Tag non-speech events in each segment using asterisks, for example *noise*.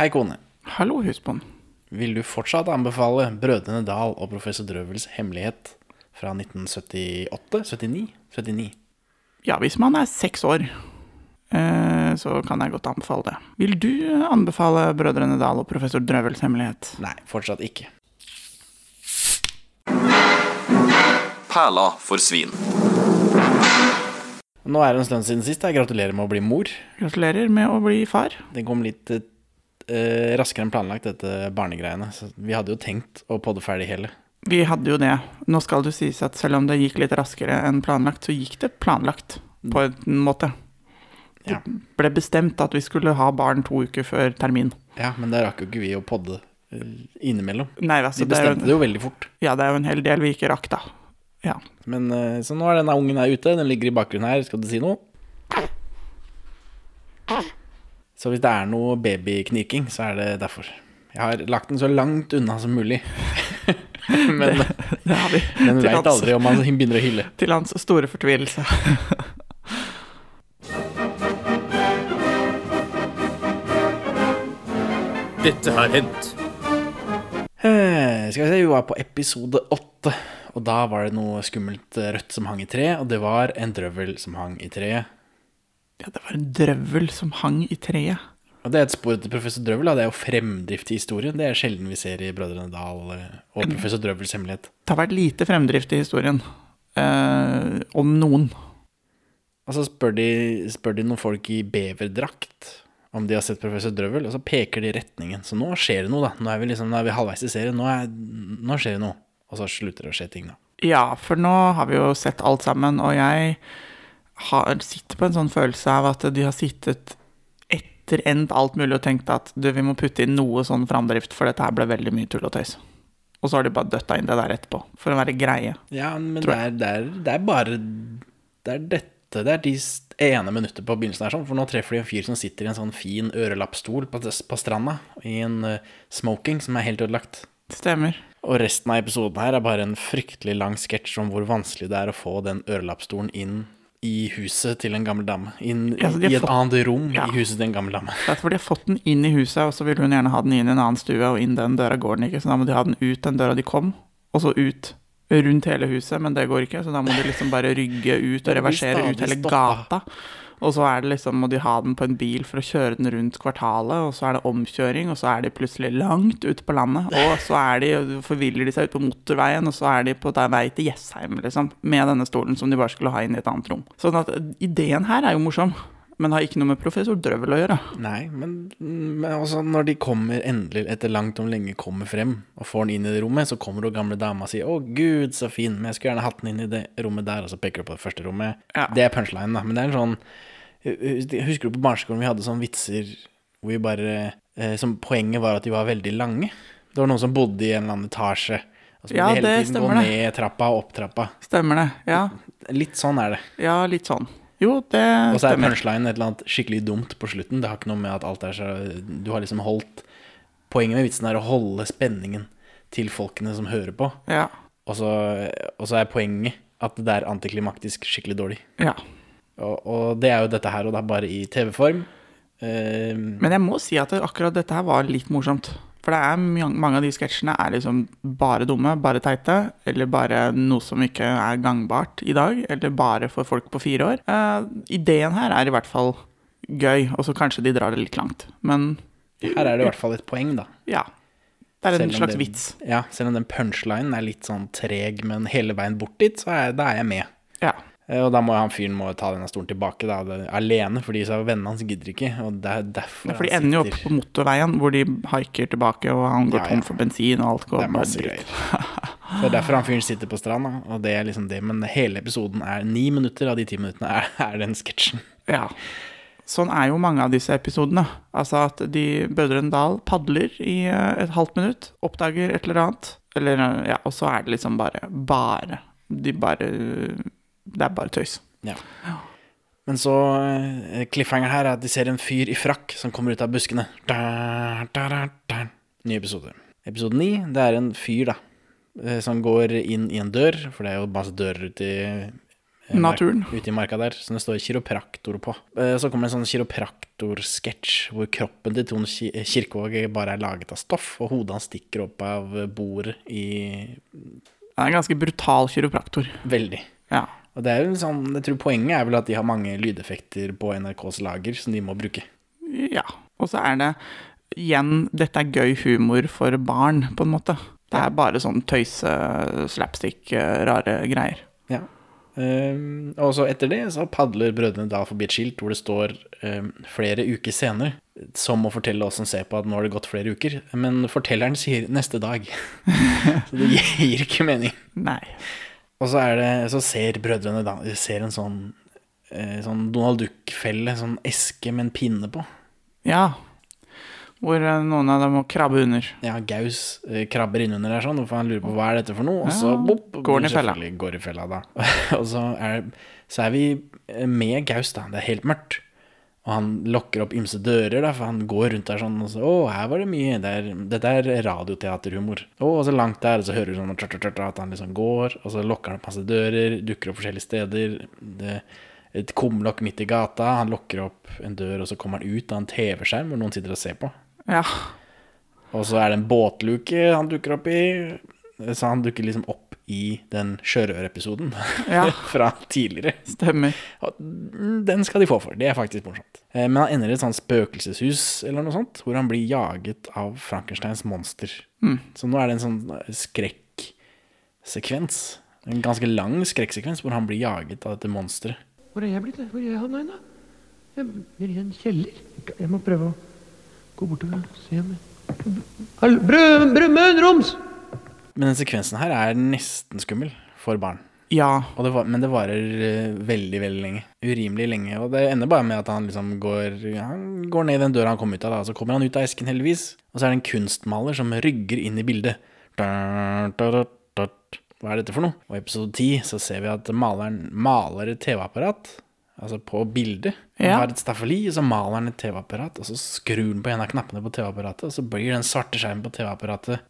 Hei, kone. Hallo, husbond. Vil du fortsatt anbefale Brødrene Dal og Professor Drøvels hemmelighet fra 1978? 79? 79. Ja, hvis man er seks år, eh, så kan jeg godt anbefale det. Vil du anbefale Brødrene Dal og Professor Drøvels hemmelighet? Nei, fortsatt ikke. Perla for svin. Nå er det en stund siden sist. Jeg gratulerer med å bli mor. Gratulerer med å bli far. Det kom litt eh, raskere enn planlagt, dette barnegreiene. Så vi hadde jo tenkt å podde ferdig hele. Vi hadde jo det. Nå skal det sies at selv om det gikk litt raskere enn planlagt, så gikk det planlagt på en måte. Det Ja. ble bestemt at vi skulle ha barn to uker før termin. ja, men det rakk jo ikke vi å podde eh, innimellom. Nei, altså, Vi det bestemte jo, det jo veldig fort. ja, det er jo en hel del vi ikke rakk, da. Ja. Men eh, Så nå er denne ungen her ute. Den ligger i bakgrunnen her. Skal du si noe? Så hvis det er noe babykniking, så er det derfor. Jeg har lagt den så langt unna som mulig. *laughs* men Det har vi. men veit aldri om han begynner å hylle. Til hans store fortvilelse. *laughs* Dette har hendt. Eh, Skal vi se, vi var på episode åtte. Og da var det noe skummelt eh, rødt som hang i treet, og det var en drøvel som hang i treet. Ja, det var en drøvel som hang i treet. Og det er et spor til professor Drøvel. Da. Det er jo fremdrift i historien. Det er sjelden vi ser i Brødrene Dal eh, og professor Drøvels hemmelighet. Det har vært lite fremdrift i historien. Eh, om noen. Og så spør de, spør de noen folk i beverdrakt om de har sett professor Drøvel, og så peker de retningen. Så nå skjer det noe, da. Nå er vi, liksom, nå er vi halvveis i serien. Nå, er, nå skjer det noe. Og så slutter det å skje ting, da. Ja, for nå har vi jo sett alt sammen, og jeg har, sitter på en sånn følelse av at de har sittet etter endt alt mulig og tenkt at du, vi må putte inn noe sånn framdrift, for dette her ble veldig mye tull og tøys. Og så har de bare døtta inn det der etterpå, for å være greie. Ja, men det er, det, er, det er bare Det er dette Det er de ene minuttet på begynnelsen her, sånn. For nå treffer de en fyr som sitter i en sånn fin ørelappstol på, på stranda, i en uh, smoking som er helt ødelagt. Stemmer. Og resten av episoden her er bare en fryktelig lang sketsj om hvor vanskelig det er å få den ørelappstolen inn i huset til en gammel dame. In, Ja, i et fått- annet rom Ja. i huset til en gammel dame. Det er fordi de har fått den inn i huset, og så vil hun gjerne ha den inn i en annen stue, og inn den døra går den ikke, så da må de ha den ut den døra de kom, og så ut rundt hele huset, men det går ikke, så da må de liksom bare rygge ut og reversere ut hele stoppa. gata. Og så er det liksom, må de ha den på en bil for å kjøre den rundt kvartalet, og så er det omkjøring, og så er de plutselig langt ute på landet, og så er de, forviller de seg ut på motorveien, og så er de på vei til Jessheim, liksom, med denne stolen som de bare skulle ha inn i et annet rom. Sånn at ideen her er jo morsom, men har ikke noe med professor Drøvel å gjøre. Nei, men, men også når de kommer endelig, etter langt om lenge, kommer frem og får den inn i det rommet, så kommer det gamle dama og sier 'Å, gud, så fin, men jeg skulle gjerne hatt den inn i det rommet der', og så peker du på det første rommet. Ja. Det er punchline, da. Men det er en sånn Husker du på barneskolen vi hadde sånne vitser hvor vi bare eh, Som poenget var at de var veldig lange? Det var noen som bodde i en eller annen etasje. Og så Ja, måtte de hele tiden gå stemmer det. ned trappa og opp trappa. Stemmer det, ja. Litt sånn er det. Ja, litt sånn. Jo, det Og så er punchline et eller annet skikkelig dumt på slutten. Det har ikke noe med at alt er så Du har liksom holdt Poenget med vitsen er å holde spenningen til folkene som hører på. Ja. Og så, og så er poenget at det er antiklimaktisk skikkelig dårlig. ja. Og, og det er jo dette her, og det er bare i TV-form. Uh, Men jeg må si at akkurat dette her var litt morsomt. For det er mange av de sketsjene er liksom bare dumme, bare teite, eller bare noe som ikke er gangbart i dag, eller bare for folk på fire år. Uh, ideen her er i hvert fall gøy, og så kanskje de drar det litt langt. Men her er det i hvert fall et poeng, da. ja. Det er en slags den, vits. Ja, selv om den punchlinen er litt sånn treg, men hele veien bort dit, så er, da er jeg med. Ja. Eh, Og da må han fyren må ta denne stolen tilbake da, alene, fordi så vennene hans gidder ikke. Og det er derfor Ja, for de ender jo opp på motorveien, hvor de haiker tilbake, og han går Ja, ja. tom for bensin, og alt går Det masse. Det er derfor han fyren sitter på stranda, og det er liksom det. Men hele episoden er ni minutter av de ti minuttene er, *laughs* er den sketsjen. Ja. Sånn er jo mange av disse episodene. Altså at de Brødrene Dal padler i eh, et halvt minutt, oppdager et eller annet, eller ja, og så er det liksom bare Bare. De bare Det er bare tøys. Ja. Men så Cliffhanger Cliffhangeren her er at de ser en fyr i frakk som kommer ut av buskene. Da, da, da. Ny episode. Episode ni, det er en fyr, da, eh, som går inn i en dør, for det er jo masse dører ute i eh, Naturen. Ute i marka der, som det står kiropraktor på. Eh, Så kommer det en sånn kiropraktorsketsj hvor kroppen til Tone Ki- Kirkevåg bare er laget av stoff, og hodet hans stikker opp av bordet i Han er en ganske brutal kiropraktor. Veldig. Ja. Og det er jo sånn, jeg tror Poenget er vel at de har mange lydeffekter på NRKs lager som de må bruke. ja. Og så er det igjen Dette er gøy humor for barn, på en måte. Det er bare sånn tøyse, slapstick, eh, rare greier. Ja. Um, og så etter det så padler Brødrene da forbi et skilt hvor det står um, flere uker senere, som å fortelle oss som ser på at nå har det gått flere uker. Men fortelleren sier neste dag. *laughs* så det gir ikke mening. Nei. Og så, er det, så ser brødrene da de ser en sånn, eh, sånn Donald Duck-felle, sånn eske med en pinne på. Ja. Hvor eh, noen av dem må krabbe under. Ja, Gaus eh, krabber innunder der sånn, for han lurer på hva er dette for noe. Og så Ja, bopp, går han i fella. Går i fella da. *laughs* og så er, så er vi eh, med Gaus, da. Det er helt mørkt. Og han lokker opp ymse dører, da, for han går rundt der sånn og så Å, her var det mye. Det er, dette er radioteaterhumor. Å, og så langt der, og så hører du sånn tjort, trt, at han liksom går, og så lokker han opp masse dører, dukker opp forskjellige steder. Det, et kumlokk midt i gata. Han lokker opp en dør, og så kommer han ut av en TV-skjerm hvor noen sitter og ser på. Ja. Og så er det en båtluke han dukker opp i. Så han dukker liksom opp i den sjørøverepisoden Ja. *laughs* fra tidligere. Stemmer. Og den skal de få for. Det er faktisk morsomt. Eh, Men han ender i et sånt spøkelseshus eller noe sånt, hvor han blir jaget av Frankensteins monster. Så nå er det en sånn skrekksekvens. En ganske lang skrekksekvens hvor han blir jaget av dette monsteret. Hvor er jeg blitt? Hvor er han hen, da? Jeg er i en kjeller. Jeg må prøve å gå bortover og se om jeg Hall- Brød, brødmøn, roms! Men den sekvensen her er nesten skummel for barn. Ja. Det var, men det varer eh, veldig, veldig lenge. Urimelig lenge. Og det ender bare med at han liksom går Han går ned i den døra han kom ut av, da. Så kommer han ut av esken, heldigvis. Og så er det en kunstmaler som rygger inn i bildet. Hva er dette for noe? Og i episode ti så ser vi at maleren maler et TV-apparat. Altså på bildet. Han Ja. har et staffeli, og så maler han et TV-apparat. Og så skrur han på en av knappene på TV-apparatet, og så blir den svarte skjermen på TV-apparatet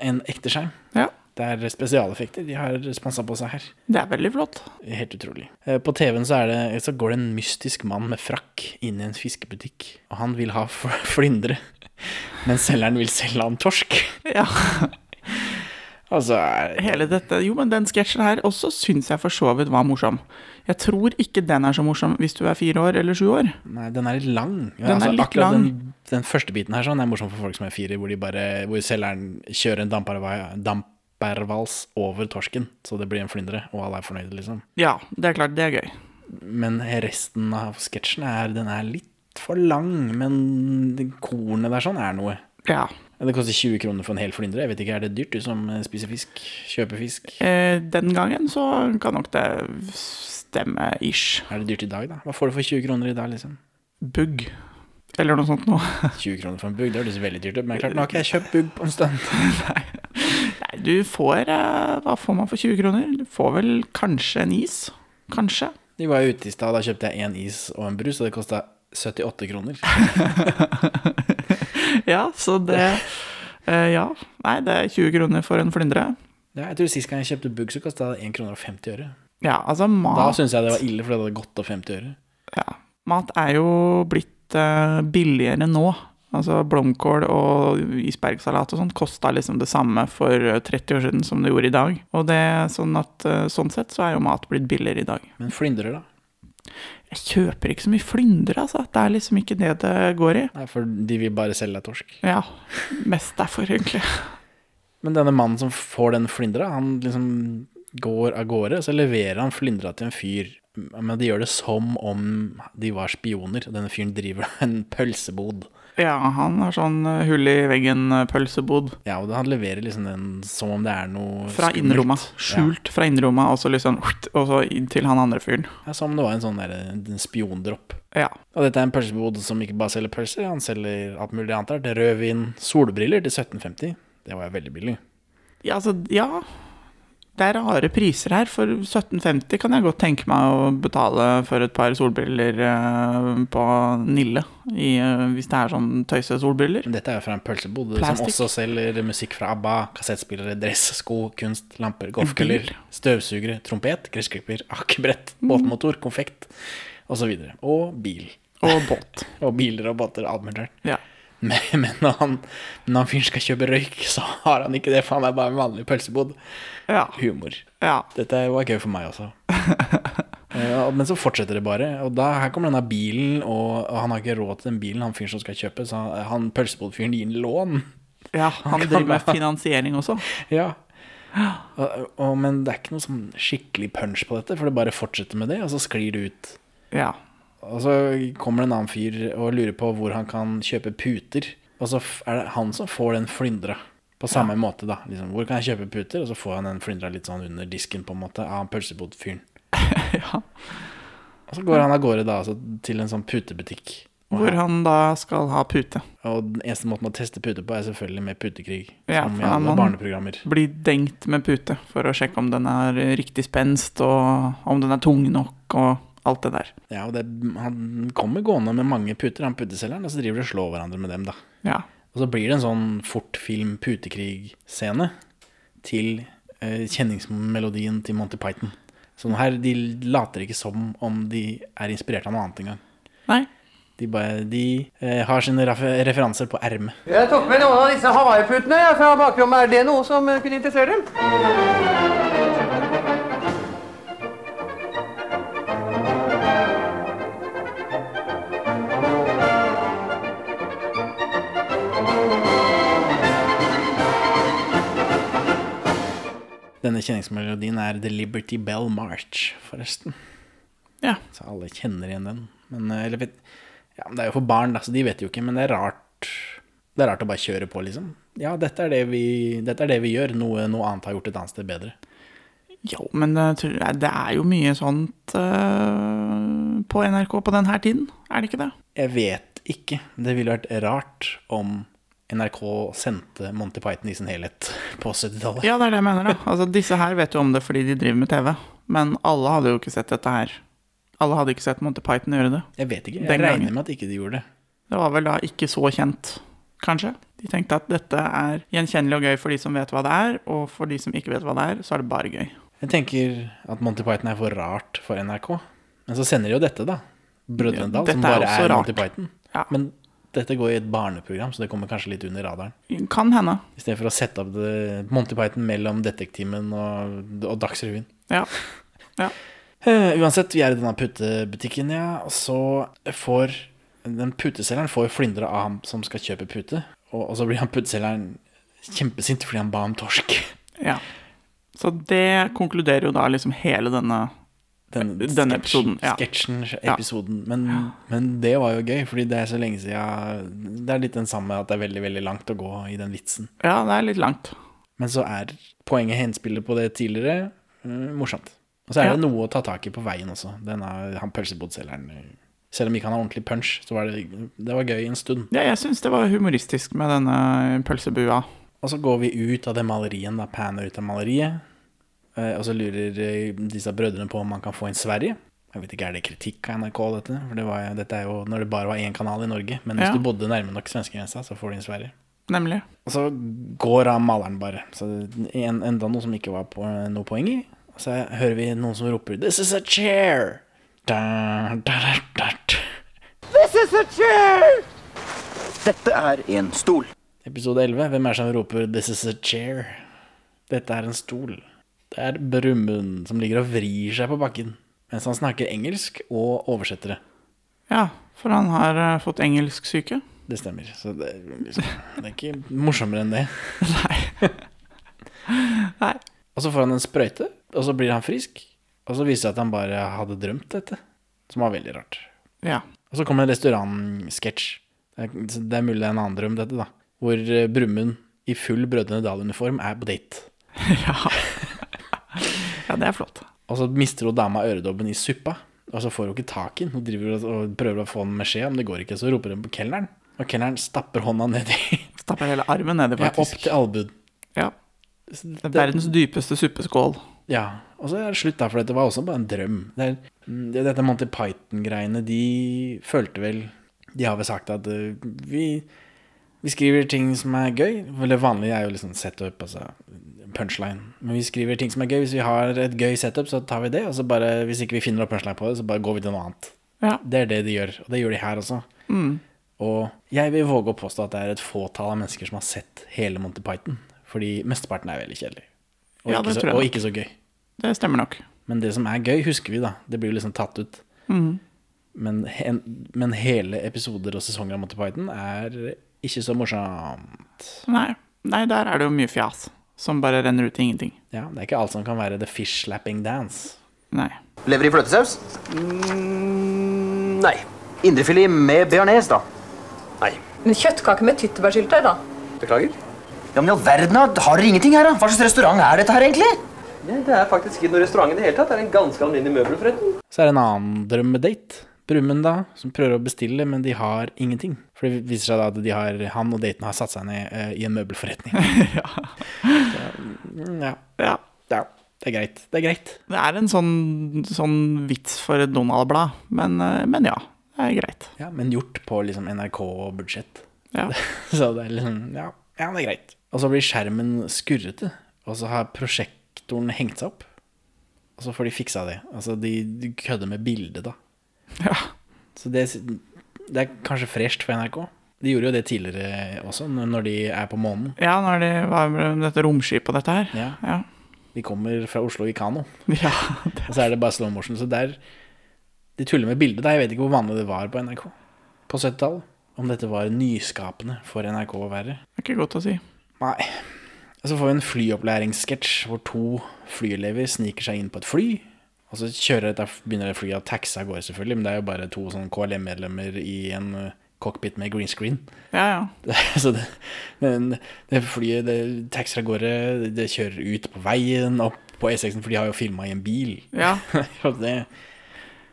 en ekte skjerm. ja. Det er spesialeffekter de har sponsa på seg her. Det er veldig flott. Helt utrolig. Eh, På TV-en så, er så går det en mystisk mann med frakk inn i en fiskebutikk. Og han vil ha *laughs* flyndre, men selgeren vil selge han torsk. Ja. Altså Hele dette Jo, men den sketsjen her også syns jeg for så vidt var morsom. Jeg tror ikke den er så morsom hvis du er fire år eller sju år. Nei, den er litt lang. Ja, Den er litt akkurat lang. Den, den første biten her sånn er morsom for folk som er fire, hvor, de bare, hvor selgeren kjører en dampervals over torsken, så det blir en flyndre, og alle er fornøyde, liksom. Ja, det er klart, det er gøy. Men resten av sketsjen er, den er litt for lang, men kornet der sånn er noe. Ja. Det koster 20 kroner for en hel flyndre. Jeg vet ikke, Er det dyrt, du som spiser fisk? Kjøper fisk? Eh, den gangen så kan nok det stemme ish. Er det dyrt i dag, da? Hva får du for 20 kroner i dag, liksom? Bugg. Eller noe sånt noe. *laughs* 20 kroner for en bugg, det høres veldig dyrt ut. Men klart, nå har ikke jeg kjøpt bugg på en stund. *laughs* Nei, du får eh, Hva får man for 20 kroner? Du får vel kanskje en is? Kanskje. De var ute i stad, da kjøpte jeg én is og en brus, og det kosta 78 kroner. *laughs* Ja, så det eh, Ja. Nei, det er 20 kroner for en flyndre. Ja, jeg tror Sist gang jeg kjøpte bugg, så kosta det 1 kroner og 50 øre. Ja, altså mat Da syns jeg det var ille, fordi det hadde gått opp 50 øre. Ja. Mat er jo blitt eh, billigere nå. Altså blomkål og isbergsalat og sånn kosta liksom det samme for eh, 30 år siden som det gjorde i dag. Og det er sånn at eh, sånn sett så er jo mat blitt billigere i dag. Men flyndrer, da? Jeg kjøper ikke så mye flyndre, altså. Det er liksom ikke det det går i. Nei, for de vil bare selge deg torsk. Ja, mest derfor, egentlig. Men denne mannen som får den flyndra, han liksom går av gårde, så leverer han flyndra til en fyr. Men de gjør det som om de var spioner. og Denne fyren driver en pølsebod. Ja, han har sånn eh, hull i veggen-pølsebod. Ja, og han leverer liksom den som om det er noe Fra skummelt. Skjult Skjult fra innerrommet, og så liksom Og så inn til han andre fyren. Ja, som om det var en sånn der, en spiondropp. Ja. Og dette er en pølsebod som ikke bare selger pølser, han selger alt mulig annet. Rødvin, solbriller til 1750. Det var jo veldig billig. Ja, altså, ja. Det er rare priser her. For 1750 kan jeg godt tenke meg å betale for et par solbriller eh, på Nille. I, eh, hvis det er sånn tøysesolbriller. Men Dette er jo fra en pølsebod som også selger musikk fra ABBA, kassettspillere, dress, sko, kunst, lamper, golfkøller, støvsugere, trompet, gressklipper, akebrett, båtmotor, konfekt osv. Og bil. Og båt. *laughs* Og biler og båter, alt mulig rart. Ja. Men, men når han, når han fyren skal kjøpe røyk, så har han ikke det, for han er bare en vanlig pølsebod. Ja. Humor. ja. Dette var gøy for meg også. *laughs* uh, Men så fortsetter det bare. Og da, her kommer denne bilen, og, og han har ikke råd til den bilen, han fyren som skal kjøpe, så han, han pølsebodfyren gir en lån. ja *laughs* han kan driver med finansiering også. Ja. Og, og, men det er ikke noe sånn skikkelig punch på dette, for det bare fortsetter med det, og så sklir det ut. Ja. Og så kommer det en annen fyr og lurer på hvor han kan kjøpe puter. Og så er det han som får den flyndra. På samme måte, da. Liksom, hvor kan jeg kjøpe puter? Og så får han den flyndra litt sånn under disken, på en måte, av pølsebodfyren. *laughs* ja. Og så går han av gårde da altså, til en sånn putebutikk. Hvor han da skal ha pute. og den eneste måten å teste pute på, er selvfølgelig med putekrig. Ja, som i alle barneprogrammer. Blir dengt med pute for å sjekke om den er riktig spenst, og om den er tung nok, og alt det der. Ja, og det, han kommer gående med mange puter, han puteselgeren, og så driver de og slår hverandre med dem, da. Ja. Og så blir det en sånn fortfilm putekrig-scene til eh, kjenningsmelodien til Monty Python. Så her, de later ikke som om de er inspirert av noe annet engang. Nei. De, bare, de eh, har sine referanser på ermet. Jeg tok med noen av disse hawaiiputene fra bakrommet. Er det noe som eh, kunne interessere dem? Denne kjenningsmelodien er The Liberty Bell March, forresten. Ja. Så alle kjenner igjen den. Men, eh, eller ja, det er jo for barn, da, så de vet jo ikke. Men det er rart Det er rart å bare kjøre på, liksom. Ja, dette er det vi, er det vi gjør. Noe noe annet har gjort et annet sted bedre. Jo, men det, jeg- det er jo mye sånt eh, på NRK på denne tiden, er det ikke det? Jeg vet ikke. Det ville vært rart om NRK sendte Monty Python i sin helhet på 70-tallet. Ja, det er det jeg mener, da. Altså, disse her vet jo om det fordi de driver med TV, men alle hadde jo ikke sett dette her. Alle hadde ikke sett Monty Python gjøre det. Jeg vet ikke. Den Jeg regner gangen. med at ikke de gjorde det. Det var vel da ikke så kjent, kanskje. De tenkte at dette er gjenkjennelig og gøy for de som vet hva det er, og for de som ikke vet hva det er, så er det bare gøy. Jeg tenker at Monty Python er for rart for NRK. Men så sender de jo dette, da. Brødrene Dal, som bare er er. Monty Python. Ja. Men dette går i et barneprogram, så det kommer kanskje litt under radaren. Kan hende. I stedet for å sette opp det, Monty Python mellom Detektimen og, og Dagsrevyen. Ja. ja. Uh, uansett, vi er i denne putebutikken, ja. Og så får den puteselgeren får flyndre av ham som skal kjøpe pute. Og, og så blir han puteselgeren kjempesint fordi han ba om torsk. ja. Så det konkluderer jo da liksom hele denne Den, Denne episoden, ja. Sketsjen, episoden. Men, men det var jo gøy, fordi det er så lenge siden Det er litt den samme at det er veldig, veldig langt å gå i den vitsen. Ja, det er litt langt. Men så er poenget henspillet på det tidligere eh, morsomt. Og så er Ja. det noe å ta tak i på veien også. Denne, han pølsebodselgeren Selv om ikke han har ordentlig punch, så var det, det var gøy en stund. Ja, jeg syns det var humoristisk med denne pølsebua. Og så går vi ut av det maleriet, da, panner ut av maleriet. Eh, Og så lurer eh, disse brødrene på om man kan få inn Sverige. Jeg vet ikke, Er det kritikk av NRK, dette? For det var, dette er jo når det bare var én kanal i Norge. Men hvis Ja. du bodde nærme nok svenskegrensa, så får du inn Sverige. Nemlig. Og så går av maleren bare. Så en, enda noe som ikke var på, noe poeng i. Og så hører vi noen som roper 'This is a chair'. Da, da, da, da. This is a chair! Dette er en stol. Episode 11. Hvem er det som roper 'This is a chair'? Dette er en stol. Det er Brumund som ligger og vrir seg på bakken mens han snakker engelsk og oversetter det. Ja, for han har uh, fått engelsk syke. Det stemmer. Så det, liksom, det er ikke morsommere enn det. *laughs* Nei. *laughs* Nei. Og så får han en sprøyte, og så blir han frisk. Og så viser det seg at han bare hadde drømt dette, som var veldig rart. Ja. Og så kommer en restaurantsketsj. Det, det er mulig det er en annen drøm, dette, da. Hvor eh, Brumund i full Brødrene Dal-uniform er på date. *laughs* ja. Ja, det er flott. Og så mister hun dama øredobben i suppa, og så får hun ikke tak i den. Hun driver og, prøver å få den med skje, men det går ikke. Så roper hun på kelneren, og kelneren stapper hånda ned i *laughs* Stapper hele armen nedi, ja, opp til albuen. Ja. Det er verdens dypeste suppeskål. Ja, og så er det slutt da, for dette var også bare en drøm. Det er, mm, det, dette Monty Python-greiene, de følte vel De har vel sagt at uh, vi, vi skriver ting som er gøy. For det vanlige er jo liksom setup, altså punchline. Men vi skriver ting som er gøy. Hvis vi har et gøy setup, så tar vi det. Og så bare, hvis ikke vi finner opp punchline på det, så bare går vi til noe annet. Ja. Det er det de gjør, og det gjør de her også. Og jeg vil våge å påstå at det er et fåtall av mennesker som har sett hele Monty Python. Fordi mesteparten er veldig kjedelig. Og, Ja, ikke, så, og ikke så gøy. Det stemmer nok. Men det som er gøy, husker vi, da. Det blir jo liksom tatt ut. Men, en, men hele episoder og sesonger av Monty Python er ikke så morsomt. Nei, nei, der er det jo mye fjas som bare renner ut i ingenting. Ja, Det er ikke alt som kan være the fish slapping dance. Nei. Lever i fløtesaus? Mm, nei. Indrefilet med bearnés, da. Nei. Men kjøttkake med tyttebærsyltetøy, da? Beklager. Ja, men i all verden, har dere ingenting her, da? Hva slags restaurant er dette her, egentlig? Nei, det er faktisk ikke noen restaurant i det hele tatt. Det er en ganske alminnelig møbelforretning. Så er det en annen drømmedate. Brumund, da, som prøver å bestille, men de har ingenting. For det viser seg da at de har, han og daten har satt seg ned uh, i en møbelforretning. *laughs* Mm, ja. Ja. ja. Det er greit. Det er greit. Det er en sånn, sånn vits for et Donald-blad, men, eh, men ja, det er greit. Ja, Men gjort på liksom NRK-budsjett. Ja. *laughs* Så det er liksom ja, ja, det er greit. Og så blir skjermen skurrete, og så har prosjektoren hengt seg opp. Og så får de fiksa det. Altså, de, de kødder med bildet, da. Ja. Så det, det er kanskje fresht for NRK. De gjorde jo det tidligere også, når de er på månen. ja, når det var med dette romskipet og dette her. Ja. Ja. De kommer fra Oslo i kano, *laughs* ja. og så er det bare slow motion. Så der De tuller med bildet. da. Jeg vet ikke hvor vanlig det var på NRK på 70-tallet. Om dette var nyskapende for NRK å være. Det er ikke godt å si. Nei. Og så får vi en flyopplæringssketsj hvor to flyelever sniker seg inn på et fly. Og så kjører der begynner det flyet å taxe av gårde, selvfølgelig. Men det er jo bare to sånn KLM-medlemmer i en eh, cockpit med green screen. Ja, ja. *laughs* så det, men det flyet det taxer av gårde, det, det kjører ut på veien, opp på E6-en, for de har jo filma i en bil. Ja. *laughs* Og det,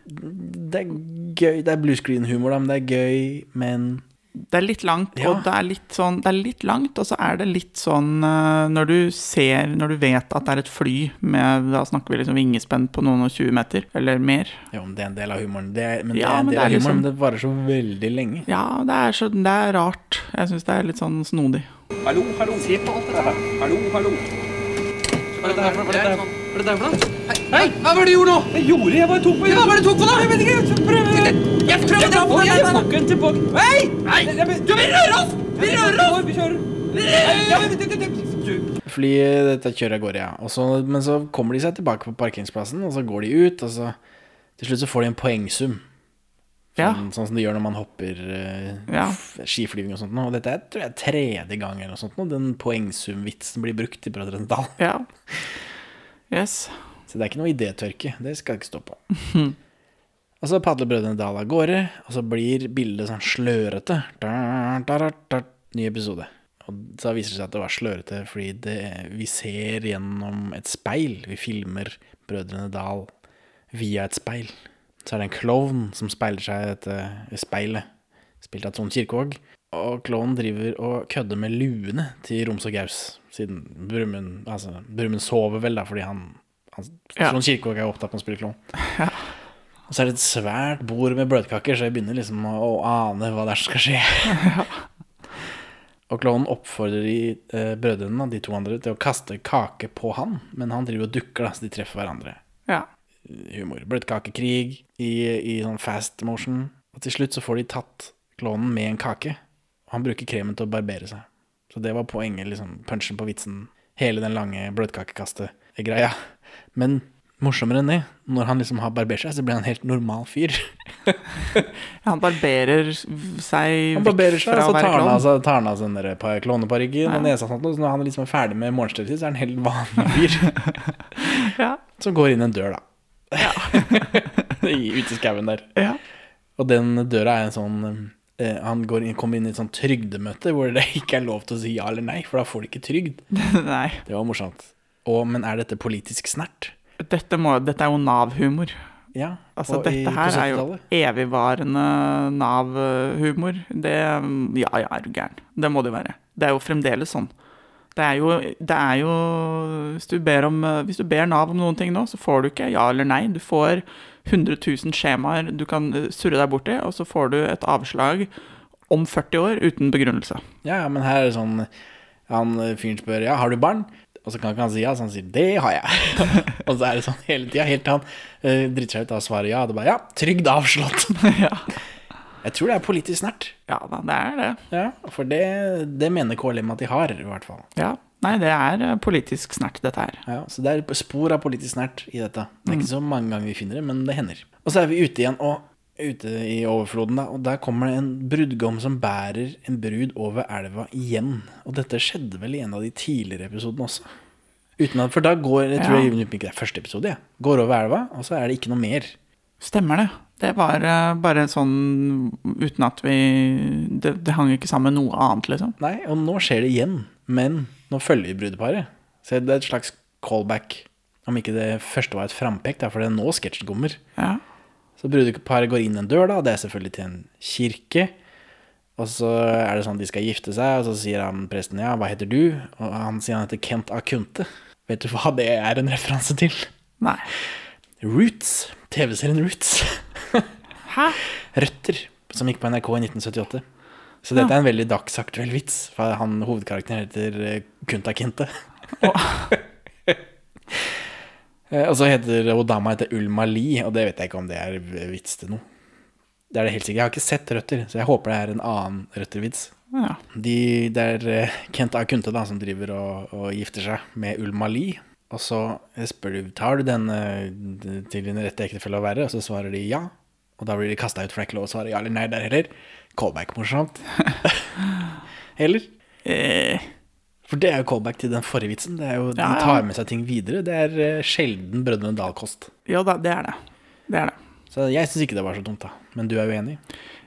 det er gøy. Det er bluescreen-humor, da, men det er gøy, men Det er litt langt, Ja. og det er litt sånn Det er litt langt, og så er det litt sånn eh, Når du ser Når du vet at det er et fly med Da snakker vi liksom vingespenn på noen og 20 meter, eller mer. Jo, men det er en del av humoren. Det er, men det Ja, er en del er av humoren, liksom- men det varer så veldig lenge. Ja, det er, så, det er rart. Jeg syns det er litt sånn snodig. Hallo, hallo. Se på alt dette her. Hallo, hallo. Hva er det der for noe? Hei, hva var det du gjorde nå? Jeg gjorde det, jeg bare tok på Ja, hva var det du tok på da? Jeg vet ikke, prøver. Jeg prøver å få den. tilbake. Hei! Du vil røre oss! Vi rører oss! Vi kjører. Flyet dette kjører av gårde, ja. Og så, men så kommer de seg tilbake på parkeringsplassen, og så går de ut, og så til slutt så får de en poengsum. Ja. Sånn, sånn som de gjør når man hopper uh, Ja. skiflyging og sånt. Og dette er tror jeg, tredje gang eller noe sånt. og Den poengsumvitsen blir brukt i Brødrene Dal. Ja. Yes. Så det er ikke noe idétørke. Det skal jeg ikke stå på. *laughs* Og så padler Brødrene Dal av gårde, og så blir bildet sånn slørete. Ny episode. Og så viser det seg at det var slørete fordi det, vi ser gjennom et speil. Vi filmer Brødrene Dal via et speil. Så er det en klovn som speiler seg i dette speilet, spilt av Trond Kirkevåg. Og klovnen driver og kødder med luene til Roms og Gaus, siden Brumund altså, Brumund sover vel, da, fordi han, han Ja. Trond Kirkevåg er opptatt med å spille klovn. Og så er det et svært bord med bløtkaker, så jeg begynner liksom å, å ane hva det er som skal skje. *laughs* og klovnen oppfordrer de eh, brødrene, de to andre, til å kaste kake på han, men han driver og dukker, da, så de treffer hverandre. Ja. Humor. Bløtkakekrig i, i sånn fast motion. Og til slutt så får de tatt klovnen med en kake, og han bruker kremen til å barbere seg. Så det var poenget, liksom, punchen på vitsen. Hele den lange bløtkakekastet-greia. Men morsommere enn det, når han liksom har barbert seg, så blir han en helt normal fyr. *laughs* Han barberer seg Han barberer seg, og så tar han seg, tar han av seg den der ja. og nesa Sånn, og så når han liksom er ferdig med morgenstøvet sitt, så er han en helt vanlig fyr. *laughs* Ja. Som går inn en dør, da. *laughs* I- Ute i skauen der. Ja. Og den døra er en sånn eh, Han går inn, kommer inn i et sånt trygdemøte hvor det ikke er lov til å si ja eller nei, for da får de ikke trygd. Nei. Det var morsomt. Og, men er dette politisk snert? Dette, må, dette er jo Nav-humor. Ja. Altså, dette her er jo evigvarende Nav-humor. Det Ja, ja, er du gæren. Det må det jo være. Det er jo fremdeles sånn. Det er jo, det er jo hvis, du ber om, hvis du ber Nav om noen ting nå, så får du ikke ja eller nei. Du får 100 000 skjemaer du kan eh, surre deg borti, og så får du et avslag om 40 år uten begrunnelse. Ja, ja, men her er det sånn Han eh, fyren spør ja, har du barn? Og så kan ikke han si ja, så han sier det har jeg. *laughs* og så er det sånn hele tida, helt til han uh, driter seg ut av svaret ja. Det er bare ja, trygd avslått. *laughs* ja. Jeg tror det er politisk snert. ja da, det er det. Ja, For det, det mener KLM at de har, i hvert fall. Ja. Nei, det er eh, politisk snert, dette her. Ja, så det er spor av politisk snert i dette. Det er ikke så mange ganger vi finner det, men det hender. Og så er vi ute igjen, og ute i overfloden, da, og der kommer det en brudgom som bærer en brud over elva igjen. Og dette skjedde vel i en av de tidligere episodene også. Uten at, for da går Jeg tror Ja. jeg det er første episode, jeg. Går over elva, og så er det ikke noe mer. Stemmer det. Det var eh, bare sånn uten at vi Det, det hang ikke sammen med noe annet, liksom. Nei, og nå skjer det igjen. Men nå følger vi brudeparet. Så det er et slags callback. Om ikke det første var et frampek, det er nå sketsjen kommer. Ja. Så brudeparet går inn en dør, da. Det er selvfølgelig til en kirke. Og så er det sånn de skal gifte seg, og så sier han presten ja, hva heter du? Og han sier han heter Kent Akunte. Vet du hva det er en referanse til? Nei. Roots. TV-serien Roots. *laughs* Hæ? Røtter, som gikk på NRK i 1978. Så dette er en veldig dagsaktuell vits, for han hovedkarakteren heter eh, Kunta Kinte. Eh, *laughs* og så heter Odama heter Ulma Li, og det vet jeg ikke om det er vits til noe. Det er det helt sikkert. Jeg har ikke sett Røtter, så jeg håper det er en annen Røtter-vits. Ja. De, det er eh, Kent A. Kunte da, som driver og, og gifter seg med Ulma Li. Og så spør du tar du den eh, til din rette ektefelle å være, og så svarer de ja. Og da blir de kasta ut, for det er ikke lov å svare ja eller nei der heller. Callback-morsomt. *laughs* eller? Eh, For det er jo callback til den forrige vitsen. Det er jo, Ja, De tar med seg ting videre. Det er eh, sjelden Brødrene Dal-kost. Ja da, det er det. Det er det. Så jeg syns ikke det var så dumt, da. Men du er uenig?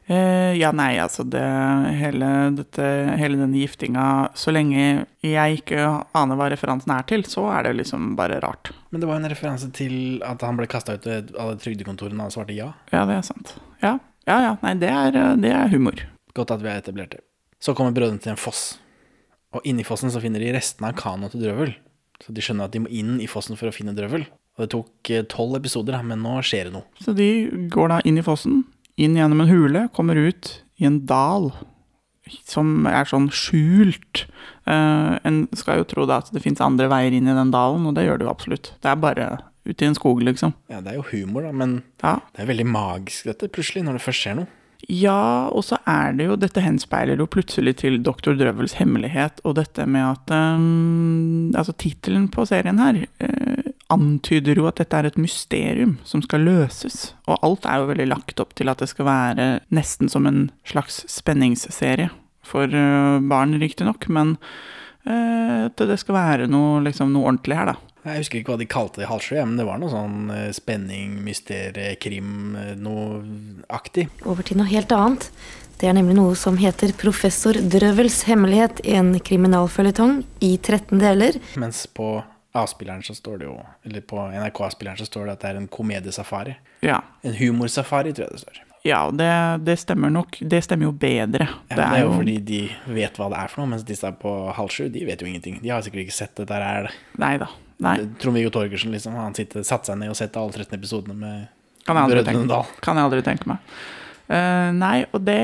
Uh, ja, nei, altså det hele, dette, hele denne giftinga Så lenge jeg ikke aner hva referansen er til, så er det liksom bare rart. Men det var en referanse til at han ble kasta ut av trygdekontorene og svarte ja. Ja, det er sant. Ja, ja, ja nei, det er, det er humor. Godt at vi har etablert det. Så kommer brødrene til en foss. Og inni fossen så finner de restene av kanoen til Drøvel. Så de skjønner at de må inn i fossen for å finne Drøvel. Og det tok eh, tolv episoder, da, men nå skjer det noe. Så de går da inn i fossen, inn gjennom en hule, kommer ut i en dal som er sånn skjult. Uh, en skal jo tro da at det fins andre veier inn i den dalen, og det gjør det jo absolutt. Det er bare ute i en skog, liksom. Ja, det er jo humor, da, men Ja, det er veldig magisk dette, plutselig, når det først skjer noe. Ja, og så er det jo Dette henspeiler jo plutselig til Dr. Drøvels hemmelighet, og dette med at um, Altså, tittelen på serien her uh, antyder jo at dette er et mysterium som skal løses. Og alt er jo veldig lagt opp til at det skal være nesten som en slags spenningsserie. For uh, barn, riktignok, men uh, at det skal være noe, liksom, noe ordentlig her, da. Jeg husker ikke hva de kalte det i Halsjø, men det var noe sånn eh, spenning, mysterie, krim, eh, noe aktig. Over til noe helt annet. Det er nemlig noe som heter Professor Drøvels hemmelighet, en kriminalføljetong i 13 deler. Mens på A-spilleren så står det jo, eller på NRK-A-spilleren så står det at det er en komediesafari. Ja. En humorsafari, tror jeg det står. Ja, det, det stemmer nok. Det stemmer jo bedre. Ja, det, er jo fordi de vet hva det er for noe, mens disse på halv sju, de vet jo ingenting. De har sikkert ikke sett dette her. Nei da. Trond-Viggo Torgersen, liksom. Han sitter, satte seg ned og sett alle 13 episodene med kan Brødrene Dal. kan jeg aldri tenke meg. Uh, nei, og det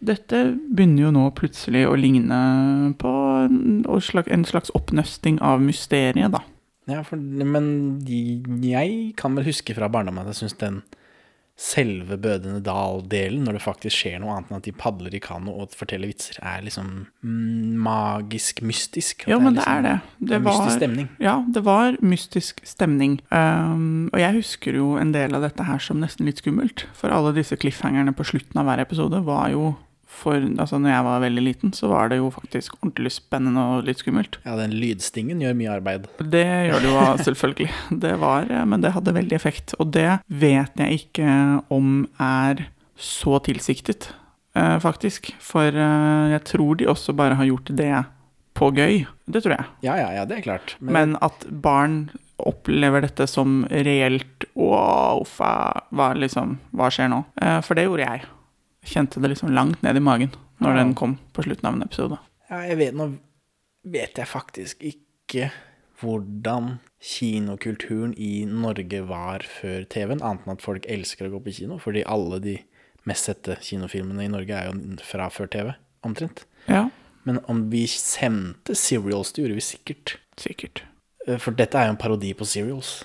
Dette begynner jo nå plutselig å ligne på en, en slags oppnøsting av mysteriet, da. Ja, for, men jeg kan vel huske fra barndommen at jeg syns den selve Bødene Dal-delen, når det faktisk skjer noe annet enn at de padler i kano og forteller vitser, er liksom mm, magisk, mystisk. Ja, men det liksom- er det. Det Det er mystisk var, stemning. ja, det var mystisk stemning. Um, og jeg husker jo en del av dette her som nesten litt skummelt. For alle disse cliffhangerne på slutten av hver episode var jo for Altså, når jeg var veldig liten, så var det jo faktisk ordentlig spennende og litt skummelt. Ja, den lydstingen gjør mye arbeid. Det gjør det jo *laughs* selvfølgelig. Det var, eh, men det hadde veldig effekt. Og det vet jeg ikke om er så tilsiktet, eh, faktisk. For eh, jeg tror de også bare har gjort det på gøy. Det tror jeg. Ja, ja, ja, det er klart. Men at barn opplever dette som reelt Wow, fa, hva, liksom, hva skjer nå? For det gjorde jeg. Kjente det liksom langt ned i magen når Ja. den kom på slutten av en episode. ja, jeg vet nå vet jeg faktisk ikke hvordan kinokulturen i Norge var før TV-en, annet enn at folk elsker å gå på kino, fordi alle de mest sette kinofilmene i Norge er jo fra før TV, omtrent. Ja, Men om vi sendte serials, det gjorde vi sikkert. sikkert. Eh, For dette er jo en parodi på serials.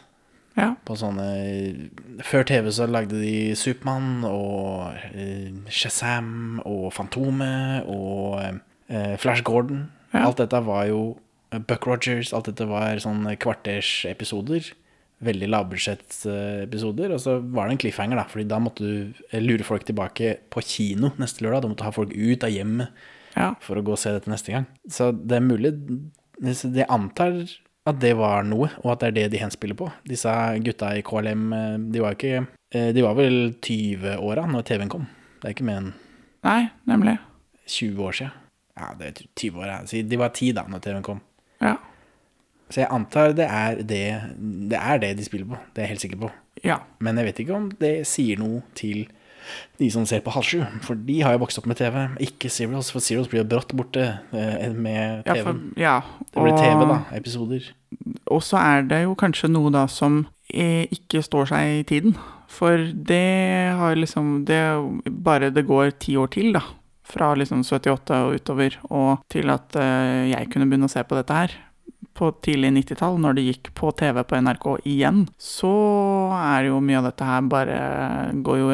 Ja. På sånne Før TV så lagde de Supermann og eh, Shazam og Fantomet og eh, Flash Gordon. Ja. Alt dette var jo eh, Buck Rogers, alt dette var sånne kvartersepisoder. Veldig lavbudsjettepisoder. Og så var det en cliffhanger, da, Fordi da måtte du lure folk tilbake på kino neste lørdag. Du måtte ha folk ut av hjemmet Ja. for å gå og se dette neste gang. Så det er mulig Jeg antar at det var noe, og at det er det de henspiller på. Disse gutta i KLM, eh, de var ikke eh, De var vel 20-åra når TV-en kom. Det er ikke mer enn Nei, nemlig. 20 år siden. Ja, det er 20 år, jeg. De var 10 da når TV-en kom. Ja. Så jeg antar det er det, det er det de spiller på. Det er jeg helt sikker på. Ja. Men jeg vet ikke om det sier noe til de som ser på Halv sju. For de har jo vokst opp med TV, ikke Serials. For Serials blir jo brått borte eh, med TV. Ja, for, ja. Det blir TV, da. Episoder. Og så er det jo kanskje noe da som eh, ikke står seg i tiden. For det har liksom det, Bare det går ti år til, da. Fra liksom 78 og utover, og til at eh, jeg kunne begynne å se på dette her. På tidlig 90-tall, når det gikk på TV på NRK igjen, så er jo mye av dette her bare Går jo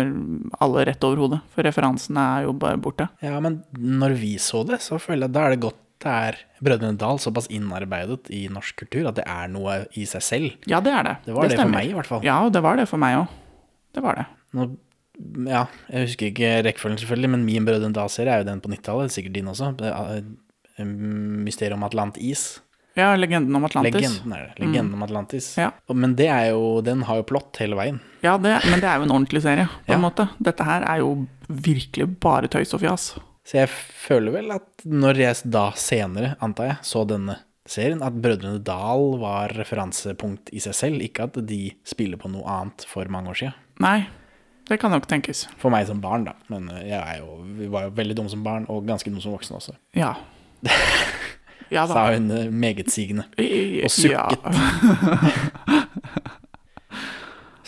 alle rett over hodet. For referansene er jo bare borte. Ja, men når vi så det, så føler jeg da er det godt det er Brødrene Dal såpass innarbeidet i norsk kultur at det er noe i seg selv. Ja, det er det. Det var det for meg, i hvert fall. Ja, og det var det for meg òg. Det var det. Nå, ja, jeg husker ikke rekkefølgen selvfølgelig, men min Brødrene Dal-serie er jo den på 90-tallet, sikkert din også. Det eh, Mysteriet om Atlantis. Ja, legenden om Atlantis. Mm. Legenden er det. Legenden om Atlantis. Ja. Men det er jo, den har jo plott hele veien. Ja, det, men det er jo en ordentlig serie, på en måte. Dette her er jo virkelig bare tøys og fjas. Så jeg føler vel at når jeg da senere, antar jeg, så denne serien, at Brødrene Dal var referansepunkt i seg selv, ikke at de spiller på noe annet for mange år siden. Nei, det kan nok tenkes. For meg som barn, da. Men jeg er jo, vi var jo veldig dumme som barn, og ganske dumme som voksne også. Ja. *laughs* Ja. Sa hun eh, megetsigende. Og sukket. Ja. *laughs*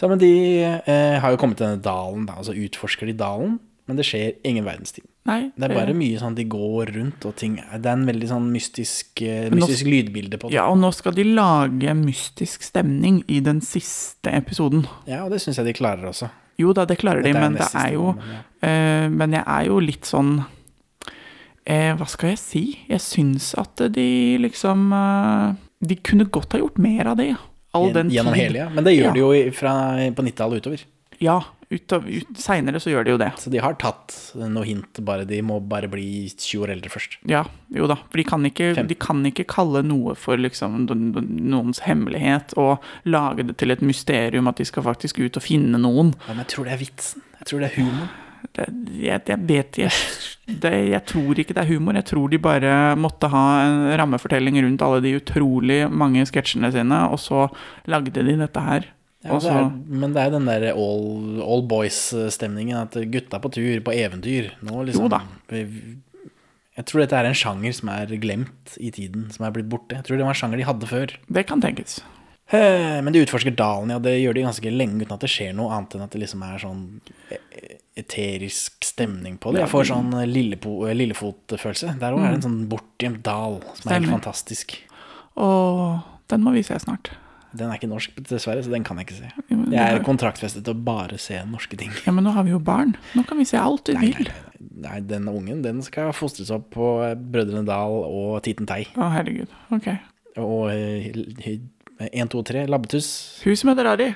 Så men de eh, har jo kommet til denne dalen, da, og så utforsker de dalen, men det skjer ingen verdens ting. Nei, Det er bare mye sånn de går rundt og ting Det er en veldig sånn mystisk, mystisk nå- lydbilde på det. Ja, og nå skal de lage mystisk stemning i den siste episoden. Ja, og det syns jeg de klarer også. Jo da, det klarer de, Dette de, men det er jo stemmen, ja. eh, Men jeg er jo litt sånn eh, Hva skal jeg si? Jeg syns at de liksom eh, De kunne godt ha gjort mer av det. All den Gjennom hele, ja. Men det gjør Ja. de jo fra, på 90-tallet utover. Ja, ut, ut, seinere så gjør de jo det. Så de har tatt noe hint, bare de må bare bli 20 år eldre først. Ja, jo da. For de kan ikke, de kan ikke kalle noe for liksom noens hemmelighet og lage det til et mysterium at de skal faktisk ut og finne noen. Ja, men jeg tror det er vitsen. Jeg tror det er humor. Det, jeg, jeg vet jeg, det, jeg tror ikke det er humor. Jeg tror de bare måtte ha en rammefortelling rundt alle de utrolig mange sketsjene sine, og så lagde de dette her. Ja, det er, men det er den der all, all boys-stemningen, at gutta på tur, på eventyr nå liksom, Jo da. Jeg tror dette er en sjanger som er glemt i tiden, som er blitt borte. Jeg tror det var en sjanger de hadde før. det kan tenkes. Eh, Men de utforsker dalen, ja. Det gjør de ganske lenge uten at det skjer noe annet enn at det liksom er sånn eh, eterisk stemning på det. Jeg får sånn eh, Lillefot-følelse. Der òg er det en sånn bortgjemt dal som er helt fantastisk. Og den må vi se snart. Den er ikke norsk, dessverre, så den kan jeg ikke se. Jeg er kontraktfestet til å bare se norske ting. Ja, men nå har vi jo barn. Nå kan vi se alt vi nei, vil. nei, nei, den ungen den skal fostres opp på Brødrene Dal og Titen Tei. Å, herregud. Ok. Og 1, 2, 3, Labbetuss. Hus med rari.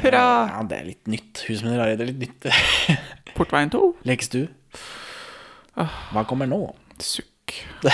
Hurra! Ja, det er litt nytt. Hus med Rari, det er litt nytt. *laughs* Portveien 2. Lekestue. Hva kommer nå? Sukk. *laughs*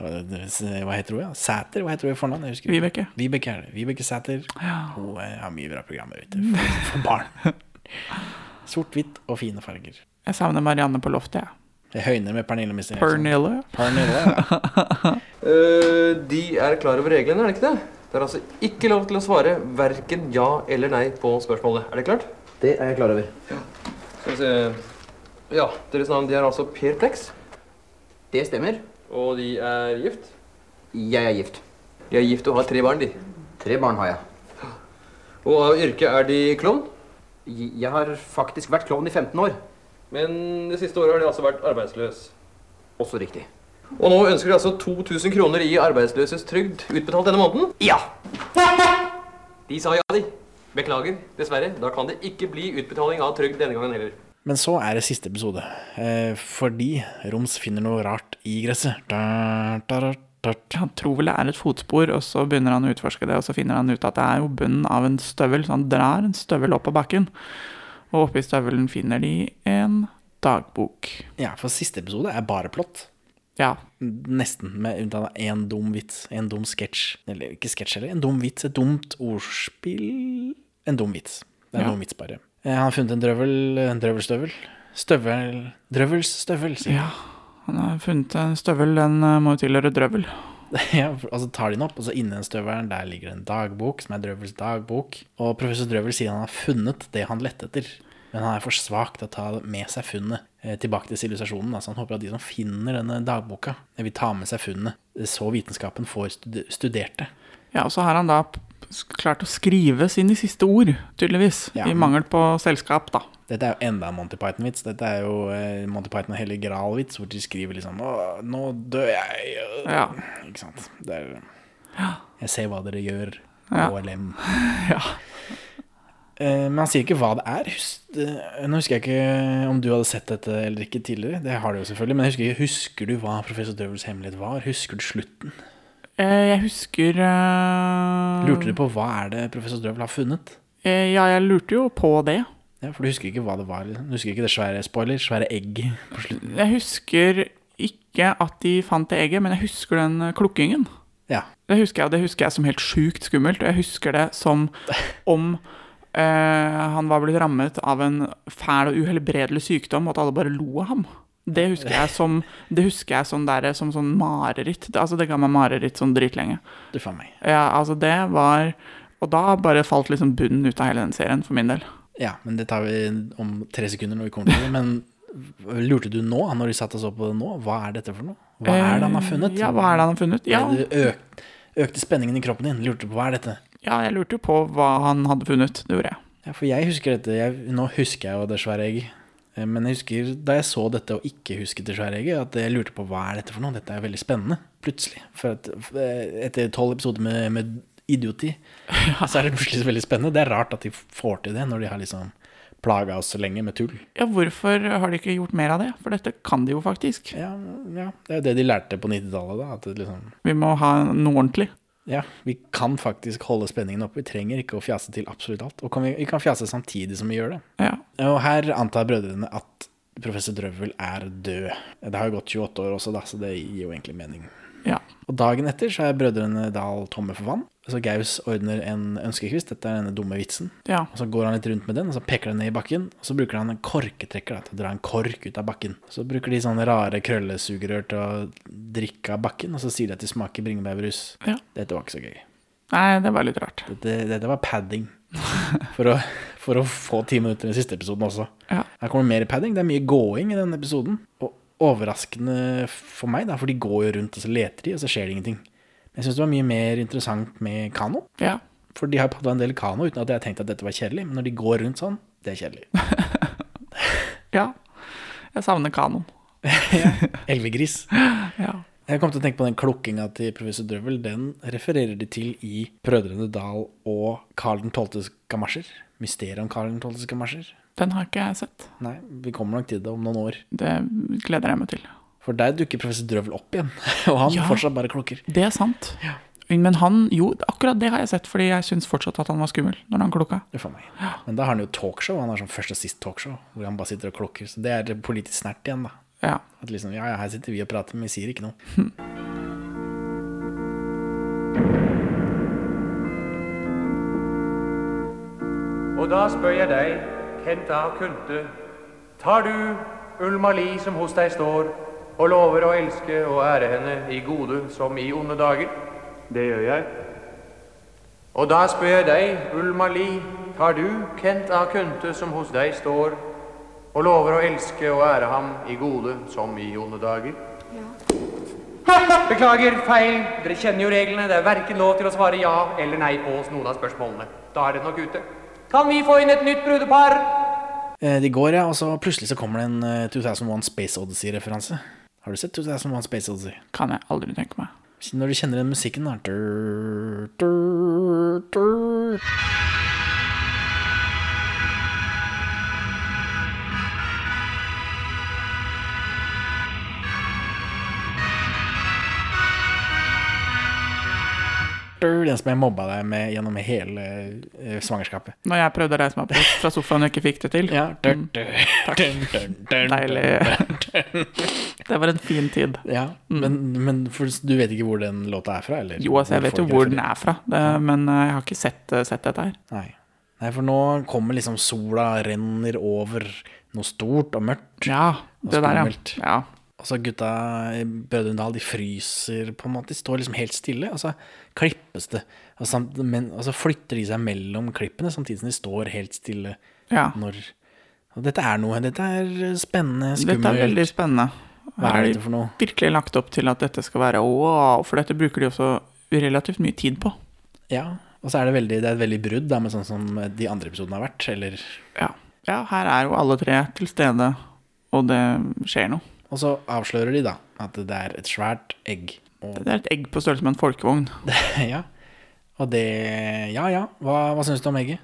Hva heter hun? Ja? Sæter? Hva heter hun i fornavn? Vibeke. Vibeke er det. Vibeke Sæter. Ja. Hun eh, har mye bra programmer ute for, for barn. *laughs* Sort-hvitt og fine farger. Jeg savner Marianne på loftet, jeg. Det høyner med Pernille Mr. Pernille. Pernille. ja. uh, *laughs* de er klar over reglene, er det ikke det? Det er altså ikke lov til å svare verken ja eller nei på spørsmålet. Er det klart? Det er jeg klar over. Skal vi se Ja, deres navn de er altså Per Plex. Det stemmer. Og de er gift? Jeg er gift. De er gift og har tre barn, de. Tre barn har jeg. Og av yrke er de klovn? Jeg har faktisk vært klovn i 15 år. Men det siste året har de altså vært arbeidsløs. Også riktig. Og nå ønsker de altså 2000 kroner i arbeidsløses trygd utbetalt denne måneden? Ja! De sa ja, de. Beklager, dessverre. Da kan det ikke bli utbetaling av trygd denne gangen heller. Men så er det siste episode, eh, fordi Roms finner noe rart i gresset. Da, da, da, da. Han tror vel det er et fotspor, og så begynner han å utforske det, og så finner han ut at det er jo bunnen av en støvel, så han drar en støvel opp på bakken. Og oppi støvelen finner de en dagbok. Ja, for siste episode er bare plott. Ja, Nesten, med unntak av én dum vits, en dum sketsj. Eller ikke sketsj heller, en dum vits, et dumt ordspill En dum vits. Det er en Ja. dum vits, bare. Han har funnet en drøvel, en drøvelstøvel. Støvel Drøvels støvel, sier ja. Han har funnet en støvel, den eh, må jo tilhøre drøvel. *laughs* Ja, og så tar de den opp, og så inni den støvelen der ligger en dagbok, som er Drøvels dagbok. Og professor Drøvel sier han har funnet det han lette etter. Men han er for svak til å ta med seg funnet eh, tilbake til sivilisasjonen. da, Så han håper at de som finner denne dagboka, eh, vil ta med seg funnet, eh, så vitenskapen får studert det. Ja, og så har han da klart å skrive sine siste ord, tydeligvis. Ja. I mangel på selskap, da. Dette er jo enda en Monty Python-vits. Dette er jo eh, Monty Python og Hellig Gral-vits, hvor de skriver liksom Å, nå dør jeg. øh». Ja. Ikke sant. Det er Jeg ser hva dere gjør. Ja. KLM. *laughs* Ja. Eh, Men han sier ikke hva det er. Husk, eh, nå husker jeg ikke om du hadde sett dette eller ikke tidligere. Det har du jo selvfølgelig. Men jeg husker, ikke, husker du hva professor Drøvels hemmelighet var? Husker du slutten? Eh, Jeg husker eh, Lurte du på hva er det professor Drøvel har funnet? Ja, jeg lurte jo på det. Ja, For du husker ikke hva det var? liksom. Du husker ikke det svære spoiler? Svære egg på slutten? Jeg husker ikke at de fant det egget, men jeg husker den eh, klukkingen. Ja. Det husker jeg, det husker jeg som helt sjukt skummelt. Og jeg husker det som om eh, han var blitt rammet av en fæl og uhelbredelig sykdom, og at alle bare lo av ham. Det husker jeg som, det husker jeg som, der, som sånn mareritt. Det- Altså, det ga meg mareritt sånn dritlenge. Du faen meg. Ja, altså, det var Og da bare falt liksom bunnen ut av hele den serien, for min del. Ja, men det tar vi om tre sekunder når vi kommer til det. Men lurte du nå, når de satt og så på det nå, hva er dette for noe? Hva er det han har funnet? Eh, Ja, hva er det han har funnet? Ja, Det øk, økte spenningen i kroppen din. Lurte på hva er dette? ja jeg lurte jo på hva han hadde funnet. Det gjorde jeg. Ja, for jeg husker dette. Jeg, nå husker jeg jo det svære egget. Eh, Men jeg husker da jeg så dette og ikke husket det svære egget, at jeg lurte på hva er dette for noe. Dette er veldig spennende, plutselig. For at, eh, etter tolv episoder med, med idioti, så er det plutselig veldig spennende. Det er rart at de får til det når de har liksom plaga oss så lenge med tull. Ja, hvorfor har de ikke gjort mer av det? For dette kan de jo faktisk. Ja, ja. Det er jo det de lærte på 90-tallet, da. At det liksom Vi må ha noe ordentlig. Ja, vi kan faktisk holde spenningen oppe. Vi trenger ikke å fjase til absolutt alt. Og kan vi, vi kan fjase samtidig som vi gjør det. Ja. Og her antar brødrene at professor Drøvel er død. Det har jo gått 28 år også, da, så det gir jo egentlig mening. Ja. Og dagen etter så er brødrene Dahl tomme for vann. Så Gaus ordner en ønskekvist. Dette er denne dumme vitsen. ja. Og så går han litt rundt med den, og så peker den ned i bakken. Og så bruker han en korketrekker da, til å dra en kork ut av bakken. Så bruker de sånne rare krøllesugerør til å drikke av bakken, og så sier de at de smaker bringebærbrus. Ja. Dette var ikke så gøy. Nei, det var litt rart. Dette, dette var padding. *laughs* For å, for å få ti minutter i den siste episoden også. Ja. Her kommer mer padding. Det er mye gåing i denne episoden. Og overraskende for meg, da, for de går jo rundt og så leter de, og så skjer det ingenting. Men jeg syns det var mye mer interessant med kano. Ja. For de har padla en del kano uten at jeg har tenkt at dette var kjedelig. Men når de går rundt sånn, det er kjedelig. *laughs* ja. Jeg savner kanoen. *laughs* Elvegris. *laughs* Ja. Jeg kom til å tenke på den klukkinga til professor Drøvel. Den refererer de til i Brødrene Dal og Karl 12.s gamasjer. Mysteriet om Karl 12.s gamasjer. Den har ikke jeg sett. Nei, vi kommer nok til det om noen år. Det gleder jeg meg til. For der dukker professor Drøvel opp igjen, *laughs* og han Ja. fortsatt bare klukker. Det er sant. Men han, jo, akkurat det har jeg sett, fordi jeg syns fortsatt at han var skummel når han klokka. Uff a meg. Men da har han jo talkshow. Han har sånn først og sist talkshow, hvor han bare sitter og klukker. Så det er politisk snert igjen, da. Ja. At liksom, ja, ja, her sitter vi og prater, men vi sier ikke noe. *laughs* Og da spør jeg deg, Kent A. Kunte, tar du Ulma Li som hos deg står, og lover å elske og ære henne i gode som i onde dager? Det gjør jeg. Og da spør jeg deg, Ulma Li, tar du Kent A. Kunte som hos deg står, og lover å elske og ære ham i gode som i onde dager? Ja. Beklager, feil. Dere kjenner jo reglene. Det er verken lov til å svare ja eller nei på noen av spørsmålene. Da er det nok ute. Kan vi få inn et nytt brudepar? Eh, De går, ja, og så plutselig så kommer det en eh, 2001 Space Odyssey-referanse. Har du sett 2001 Space Odyssey? Kan jeg aldri tenke meg. Når du kjenner den musikken, da Den som jeg mobba deg med gjennom hele uh, svangerskapet. Når jeg prøvde å reise meg opp fra sofaen og ikke fikk det til. Ja, Mm, takk. dun, dun, Deilig. Det var en fin tid. Ja, men, men for, du vet ikke hvor den låta er fra? Eller? Jo, altså, jeg vet jo hvor den er fra, det, men eh, jeg har ikke sett, sett dette her. Nei. Nei, for nå kommer liksom sola renner over noe stort og mørkt. Ja, det der, ja. ja. Og så gutta i Brødrendal, de fryser på en måte. De står liksom helt stille, og så klippes det. Og, samt, men, og så flytter de seg mellom klippene, samtidig som de står helt stille. Ja. Når, og dette er noe. Dette er spennende, skummelt. Dette er veldig spennende. Hva er det dette for noe? virkelig lagt opp til at dette skal være wow, for dette bruker de også relativt mye tid på. Ja, og så er det, veldig, det er et veldig brudd da, med sånn som de andre episodene har vært. Eller Ja. ja, her er jo alle tre til stede, og det skjer noe. Og så avslører de da at det er et svært egg. Og, Det er et egg på størrelse med en folkevogn. *laughs* ja. Og det Ja ja, hva, hva syns du om egget?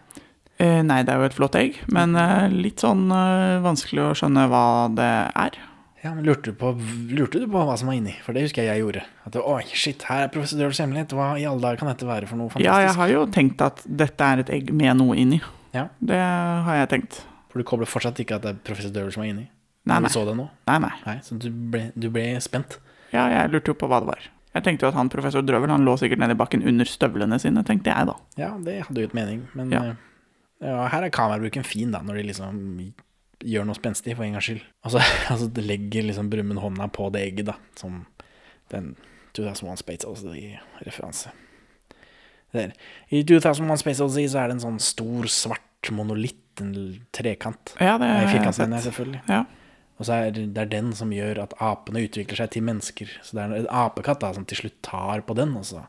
Eh, nei, det er jo et flott egg, men eh, litt sånn eh, vanskelig å skjønne hva det er. Ja, men lurte du, på, lurte du på hva som var inni? For det husker jeg jeg gjorde. At det, Oi, shit, her er professor Døvels hemmelighet. Hva i alle dager kan dette være for noe fantastisk? Ja, jeg har jo tenkt at dette er et egg med noe inni. Ja. Det har jeg tenkt. For du kobler fortsatt ikke at det er professor Døvel som er inni? Nei, nei. du så det nå? Nei, nei. Nei, Så du ble, du ble spent? Ja, jeg lurte jo på hva det var. Jeg tenkte jo at han professor Drøvel han lå sikkert nede i bakken under støvlene sine, tenkte jeg da. Ja, det hadde jo et mening. Men Ja. eh, ja, her er kamerabruken fin, da, når de liksom gjør noe spenstig, for en gangs skyld. Og så *laughs* altså, det legger liksom Brumund hånda på det egget, da, som den 2001 Space Odyssey-referanse. Der. I 2001 Space Odyssey så er det en sånn stor, svart monolitt, en trekant. Ja, det har jeg sett. selvfølgelig. Ja. Og så er det er den som gjør at apene utvikler seg til mennesker. Så det er en apekatt da, som til slutt tar på den, og så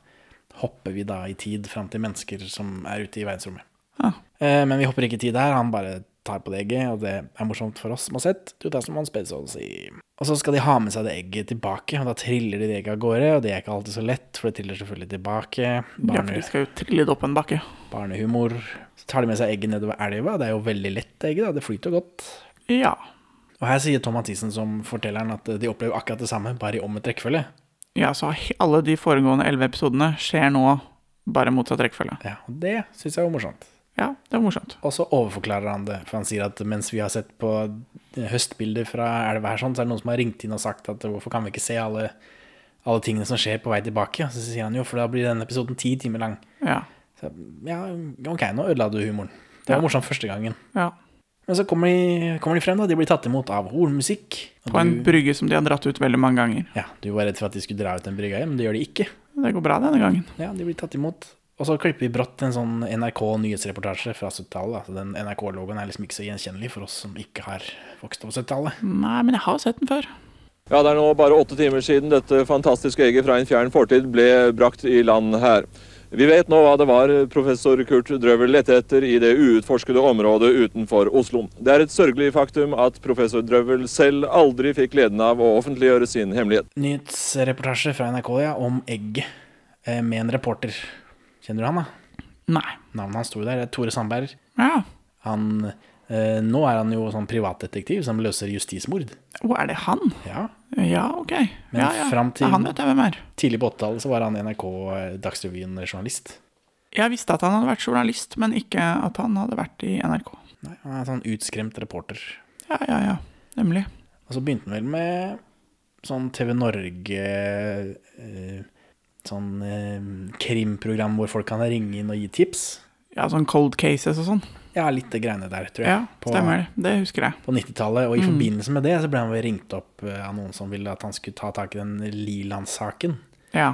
hopper vi da i tid fram til mennesker som er ute i verdensrommet. Ah. Eh, men vi hopper ikke i tid her, han bare tar på det egget, og det er morsomt for oss som har sett 2001 Space Odyssey. Og så skal de ha med seg det egget tilbake, og da triller de det egget av gårde, og det er ikke alltid så lett, for det triller selvfølgelig tilbake. ja, for de skal jo trille det opp en bakke. barnehumor. Så tar de med seg egget nedover elva, det er jo veldig lett egget, da, det flyter godt. Ja. Og her sier Tom Mathisen som fortelleren at de opplever akkurat det samme, bare i omvendt rekkefølge. Ja, så alle de foregående elleve episodene skjer nå bare motsatt rekkefølge. Ja, og det syns jeg var morsomt. Ja, det er morsomt. Og så overforklarer han det, for han sier at mens vi har sett på høstbilder fra elva her, sånn, så er det noen som har ringt inn og sagt at hvorfor kan vi ikke se alle, alle tingene som skjer på vei tilbake? Og så sier han jo, for da blir denne episoden ti timer lang. Ja. Så ja, ok, nå ødela du humoren. Det var Ja. morsomt første gangen. ja. Men så kommer de, kommer de frem, da. De blir tatt imot av hornmusikk. På en du- brygge som de har dratt ut veldig mange ganger. Ja, du var redd for at de skulle dra ut den brygga igjen, men det gjør de ikke. Det går bra denne gangen. Ja, de blir tatt imot. Og så klipper vi brått en sånn NRK-nyhetsreportasje fra 70-tallet. Den NRK-logoen er liksom ikke så gjenkjennelig for oss som ikke har vokst opp på 70-tallet. Nei, men jeg har sett den før. Ja, Det er nå bare åtte timer siden dette fantastiske egget fra en fjern fortid ble brakt i land her. Vi vet nå hva det var professor Kurt Drøvel lette etter i det uutforskede området utenfor Oslo. Det er et sørgelig faktum at professor Drøvel selv aldri fikk gleden av å offentliggjøre sin hemmelighet. Nyhetsreportasje fra NRK ja, om egget eh, med en reporter. Kjenner du han, da? Nei. Navnet hans sto der. det er Tore Sandberg. Ja. Han, nå er han jo sånn privatdetektiv som løser justismord. Å, er det han? Ja. Ja, ok. Men ja, ja. fram til han vet jeg hvem er. tidlig på 80-tallet så var han NRK eh, Dagsrevyen-journalist. Jeg visste at han hadde vært journalist, men ikke at han hadde vært i NRK. Nei, Han er en sånn utskremt reporter. Ja, ja, ja. Nemlig. Og så begynte han vel med sånn TV Norge eh, Sånn eh, krimprogram hvor folk kan ringe inn og gi tips. Ja, sånn cold cases og sånn. Ja, litt det greiene der, tror jeg. Ja, stemmer det. Det husker jeg. På 90-tallet. Og i Mm. forbindelse med det så ble han vel ringt opp eh, av noen som ville at han skulle ta tak i den Liland-saken. Ja.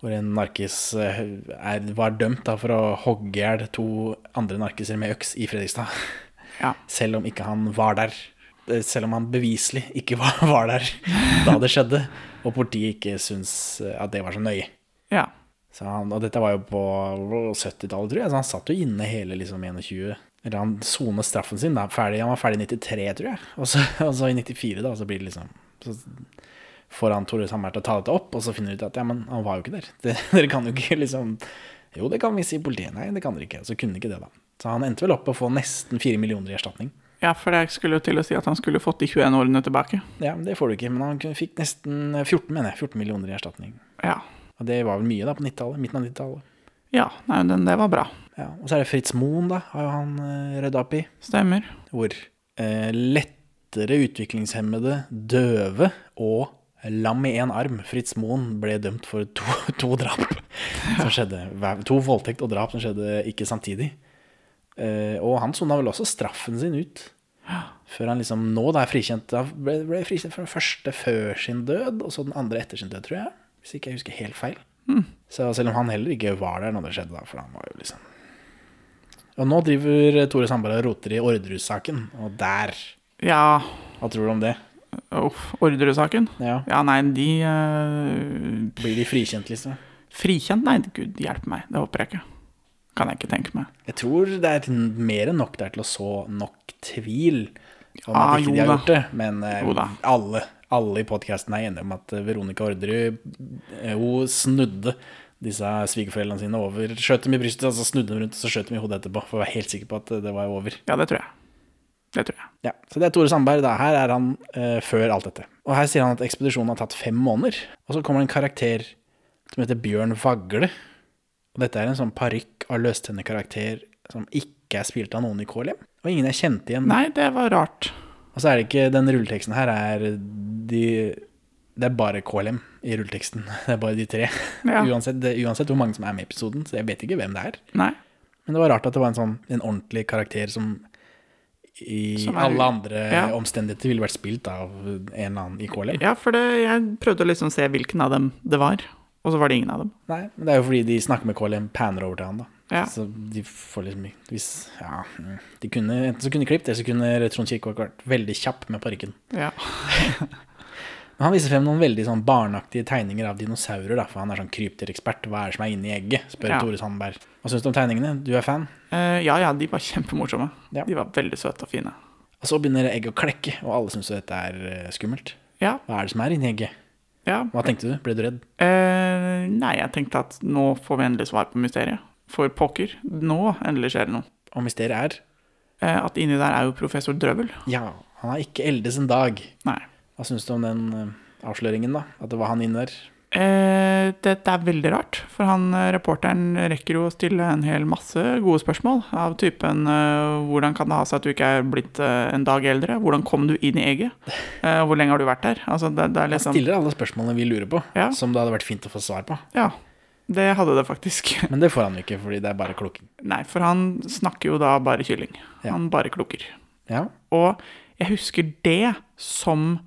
Hvor en narkis eh, er, var dømt da, for å hogge i hjel to andre narkiser med øks i Fredrikstad. Ja. Selv om ikke han var der. eh, selv om han beviselig ikke *laughs* var, var der da det skjedde, og politiet ikke syns eh, at det var så nøye. Ja. Så han, og dette var jo på 70-tallet, tror jeg, så han satt jo inne hele liksom 21 Eller han sonet straffen sin, da, ferdig, han var ferdig i 93, tror jeg. Og så, *laughs* og så i 94, da, så blir det liksom Så får han Tore Sammer til å ta dette opp, og så finner de ut at ja, men han var jo ikke der. *laughs* Det, dere kan jo ikke liksom Jo, det kan vi si i politiet. Nei, det kan dere ikke. Så kunne de ikke det, da. Så han endte vel opp med å få nesten 4 millioner i erstatning. ja, for jeg skulle jo til å si at han skulle fått de 21 årene tilbake. Ja, men det får du ikke. Men han fikk nesten 14, mener jeg. 14 millioner i erstatning. Ja. Og det var vel mye da på Midten av 90-tallet. Ja, nei, den, det var bra. Ja, og så er det Fritz Moen, da, har jo han uh, redda opp i. Stemmer. Hvor eh, lettere utviklingshemmede, døve og lam i én arm, Fritz Moen, ble dømt for to, *laughs* to drap som skjedde. To voldtekt og drap som skjedde ikke samtidig. Eh, og han sona vel også straffen sin ut. Før han liksom nå da er frikjent. Da ble, ble frikjent for den første før sin død, og så den andre etter sin død, tror jeg. Hvis ikke jeg husker helt feil. Så selv om han heller ikke var der når det skjedde, da, for han var jo liksom Og nå driver Tore Sandberg og roter i Orderud-saken, og der Ja, Hva tror du om det? uff, Orderud-saken? Ja. Ja, nei, de uh... Blir de frikjent, liksom? Frikjent? Nei, gud hjelpe meg. Det håper jeg ikke. Kan jeg ikke tenke meg. Jeg tror det er mer enn nok der til å så nok tvil om Ah, at ikke de har gjort det. Men uh, Jo alle, alle i podkasten er enige om at eh, Veronica Orderud eh, Hun snudde disse svigerforeldrene sine over. Skjøt dem i brystet, og så snudde dem rundt, og så skjøt dem i hodet etterpå. For å være helt sikker på at eh, det var over. Ja, det tror jeg. Det tror jeg. Ja, Så det er Tore Sandberg. Da. Her er han eh, før alt dette. Og her sier han at ekspedisjonen har tatt fem måneder. Og så kommer det en karakter som heter Bjørn Vagle. Og dette er en sånn parykk av løstennekarakter som ikke er spilt av noen i KLM. Og ingen jeg kjente igjen. Nei, det var rart. Og så er det ikke Den rulleteksten her er de Det er bare KLM i rulleteksten. *laughs* Det er bare de tre. Ja. Uansett, det, uansett hvor mange som er med i episoden. Så jeg vet ikke hvem det er. Nei. Men det var rart at det var en sånn En ordentlig karakter som i Som er- alle andre ja. omstendigheter ville vært spilt av en eller annen i KLM. Ja, for det, jeg prøvde å liksom se hvilken av dem det var, og så var det ingen av dem. Nei, men det er jo fordi de snakker med KLM, panner over til han, da. Ja. Så de får liksom Hvis Ja, mm, de kunne enten så kunne klippet, eller så kunne Trond Kirkevåg vært veldig kjapp med parykken. Ja. *laughs* Han viser frem noen veldig sånn barneaktige tegninger av dinosaurer, da, for han er sånn krypdyrekspert. Hva er det som er inni egget? spør Ja. Tore Sandberg. Hva syns du om tegningene? Du er fan? Uh, ja, ja, de var kjempemorsomme. Ja. De var veldig søte og fine. Og så begynner egget å klekke, og alle syns dette er eh, skummelt. Ja. Hva er det som er inni egget? Ja. Hva tenkte du? Ble du redd? Uh, nei, jeg tenkte at nå får vi endelig svar på mysteriet. For pokker, nå endelig skjer det noe. Og mysteriet er? Eh, at inni der er jo professor Drøvel. Ja, han har ikke eldes en dag. Nei. Hva syns du om den eh, avsløringen, da? At det var han inne der? Eh, dette er veldig rart, for han eh, reporteren rekker jo å stille en hel masse gode spørsmål. Av typen eh, hvordan kan det ha seg at du ikke er blitt eh, en dag eldre? Hvordan kom du inn i egget? Eh, hvor lenge har du vært der? Altså, det, det er Han liksom stiller alle spørsmålene vi lurer på, Ja. som det hadde vært fint å få svar på. Ja, det hadde det faktisk. *laughs* Men det får han ikke, fordi det er bare klukking? Nei, for han snakker jo da bare kylling. Ja. Han bare klukker. Ja. Og jeg husker det som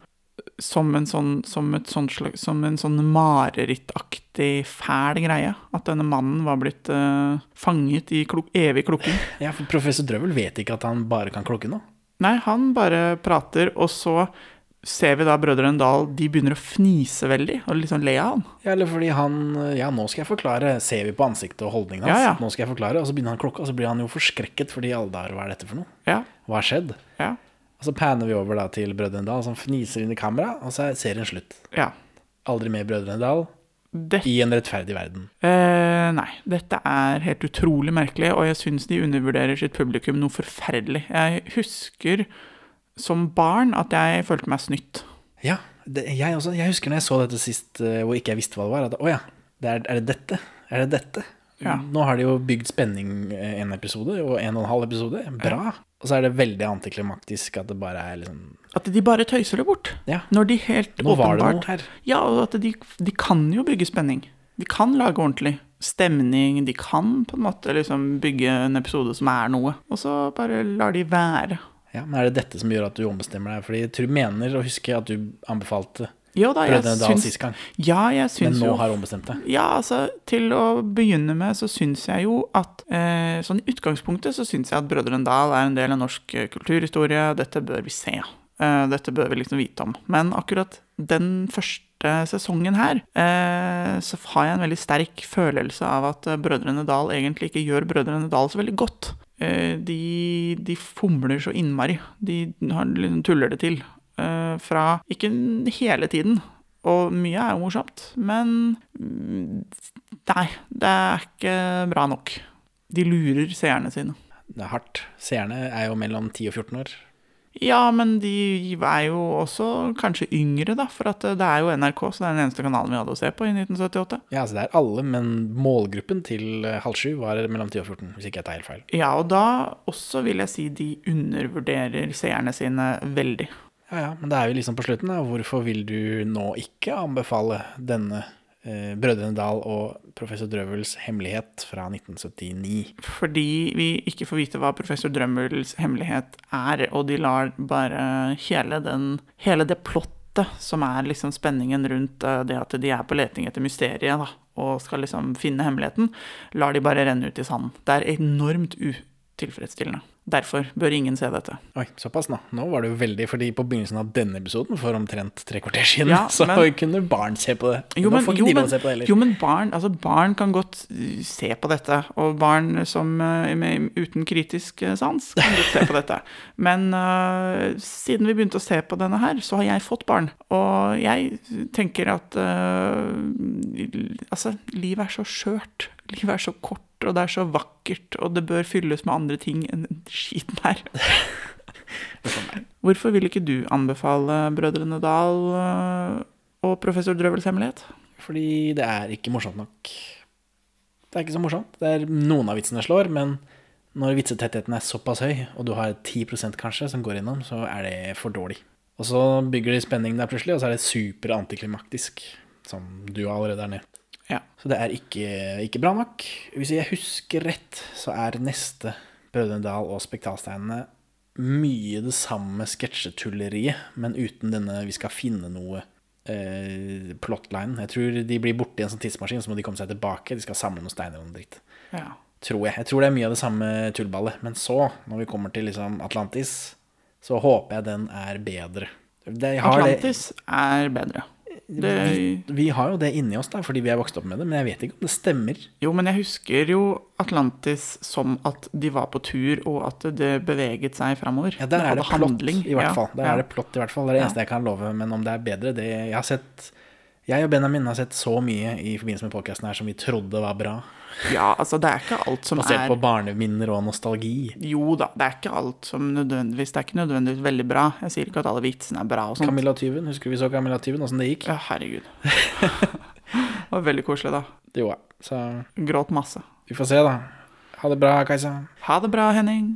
som en sånn, som slags, som en sånn marerittaktig fæl greie. At denne mannen var blitt uh, fanget i klok evig klukking. *laughs* ja, for professor Drøvel vet ikke at han bare kan klokke nå. Nei, han bare prater, og så ser vi da brødrene Dal, de begynner å fnise veldig, og liksom le av han. Ja, eller fordi han Ja, nå skal jeg forklare. Ser vi på ansiktet og holdningen hans. Ja, ja. Nå skal jeg forklare, Og så begynner han klokka, og så blir han jo forskrekket fordi alle der hva er dette for noe? Ja, Hva har skjedd? ja, Og så panner vi over da til Brødrene Dal, som fniser inn i kamera, og så er serien slutt. ja. Aldri mer Brødrene Dal Det, i en rettferdig verden. eh, nei, dette er helt utrolig merkelig, og jeg syns de undervurderer sitt publikum noe forferdelig. Jeg husker som barn at jeg følte meg snytt. Ja, det, jeg også. Jeg husker når jeg så dette sist, eh, hvor ikke jeg visste hva det var. At å ja, det er, er det dette? Er det dette? Ja. Nå har de jo bygd spenning eh, en episode, og en og en halv episode. Bra. Og så er det veldig antiklimaktisk at det bare er liksom At de bare tøyser det bort. Ja. Når de helt Nå åpenbart. Ja, og at de, de kan jo bygge spenning. De kan lage ordentlig stemning. De kan på en måte liksom bygge en episode som er noe. Og så bare lar de være. Ja, men Er det dette som gjør at du ombestemmer deg? Fordi jeg tror mener å huske at du anbefalte ja, da, jeg Brødrene Dal sist gang, Ja, jeg men nå jo har ombestemt deg. Ja, altså, til å begynne med så syns jeg jo at eh, Sånn i utgangspunktet så syns jeg at Brødrene Dal er en del av norsk eh, kulturhistorie. Dette bør vi se. Eh, dette bør vi liksom vite om. Men akkurat den første sesongen her, eh, så har jeg en veldig sterk følelse av at eh, Brødrene Dal egentlig ikke gjør Brødrene Dal så veldig godt. Eh, de, de fomler så innmari. De liksom tuller det til. Eh, fra Ikke hele tiden, og mye er jo morsomt, men mm, nei, det er ikke bra nok. De lurer seerne sine. Det er hardt. Seerne er jo mellom 10 og 14 år. Ja, men de er jo også kanskje yngre, da. For at det er jo NRK, så det er den eneste kanalen vi hadde å se på i 1978. Ja, altså det er alle, men målgruppen til eh, halv sju var mellom 10 og 14, hvis ikke jeg tar helt feil. Ja, og da også vil jeg si de undervurderer seerne sine veldig. Ja, ja, men det er jo liksom på slutten, da. Hvorfor vil du nå ikke anbefale denne eh, Brødrene Dal og Professor Drøvels hemmelighet fra 1979? Fordi vi ikke får vite hva professor Drøvels hemmelighet er, og de lar bare hele, den, hele det plottet som er liksom spenningen rundt eh, det at de er på leting etter mysteriet, da, og skal liksom finne hemmeligheten, lar de bare renne ut i sanden. Det er enormt utilfredsstillende. Derfor bør ingen se dette. Oi, såpass nå. Nå var det jo veldig, fordi på begynnelsen av denne episoden, for omtrent tre kvarter siden, Ja, *laughs* så men- kunne barn se på det. Jo, men, jo, men, se på det heller. jo, men barn, altså barn kan godt uh, se på dette, og barn som, uh, med, uten kritisk uh, sans kan godt se på dette. *laughs* Men uh, siden vi begynte å se på denne her, så har jeg fått barn. Og jeg tenker at uh, altså, livet er så skjørt. Livet er så kort, og det er så vakkert, og det bør fylles med andre ting enn den skiten her. *laughs* Hvorfor vil ikke du anbefale Brødrene Dal uh, og Professor Drøvels hemmelighet? Fordi det er ikke morsomt nok. Det er ikke så morsomt. Det er Noen av vitsene slår, men når vitsetettheten er såpass høy, og du har 10% kanskje som går innom, så er det for dårlig. Og så bygger de spenning der plutselig, og så er det super antiklimaktisk, som du allerede er ned. Ja. Så det er ikke, ikke bra nok. Hvis jeg husker rett, så er neste Brødrene Dal og Spektalsteinene mye det samme sketsjetulleriet, men uten denne 'vi skal finne noe' eh, plotline. Jeg tror de blir borte i en sånn tidsmaskin, så må de komme seg tilbake. De skal samle noen steiner og noe dritt. Ja. Tror jeg. Jeg tror det er mye av det samme tullballet. Men så, når vi kommer til liksom Atlantis, så håper jeg den er bedre. Har det- Atlantis er bedre. Det, vi, vi har jo det inni oss, da, fordi vi er vokst opp med det, men jeg vet ikke om det stemmer. jo, men jeg husker jo Atlantis som at de var på tur, og at det beveget seg framover. Ja, Der er det plott, i hvert fall. Der ja. er det plott, i hvert fall. Det er det eneste jeg kan love. Men om det er bedre, det Jeg har sett Jeg og Benjamin har sett så mye i forbindelse med podkasten her som vi trodde var bra. Ja, altså, det er ikke alt som Basert er på barneminner og nostalgi. Jo da, det er ikke alt som nødvendigvis Det er ikke nødvendigvis veldig bra. Jeg sier ikke at alle vitsene er bra og sånt. Camilla Tyven, husker vi så Camilla Tyven, åssen det gikk? Ja, herregud. det var veldig koselig, da. Jo, så Gråt masse. vi får se, da. Ha det bra, Kajsa. Ha det bra, Henning.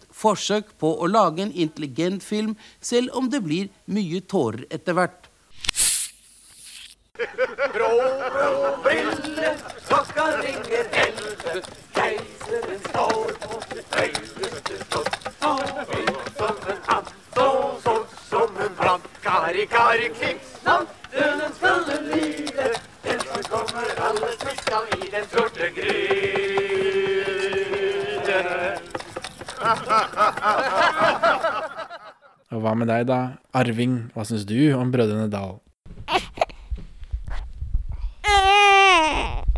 forsøk på å lage en intelligent film, selv om det blir mye tårer etter hvert. Brå, brå, brille, så skal ringe. Keiseren står på høyeste slott. Så høy som en and, så sort som en brann. Kari, kari, klippsnavn, døden skal den lide. Den som kommer alle skal i den sorte gryte. Og hva med deg, da? Arving, hva syns du om Brødrene Dal? *laughs* Eh.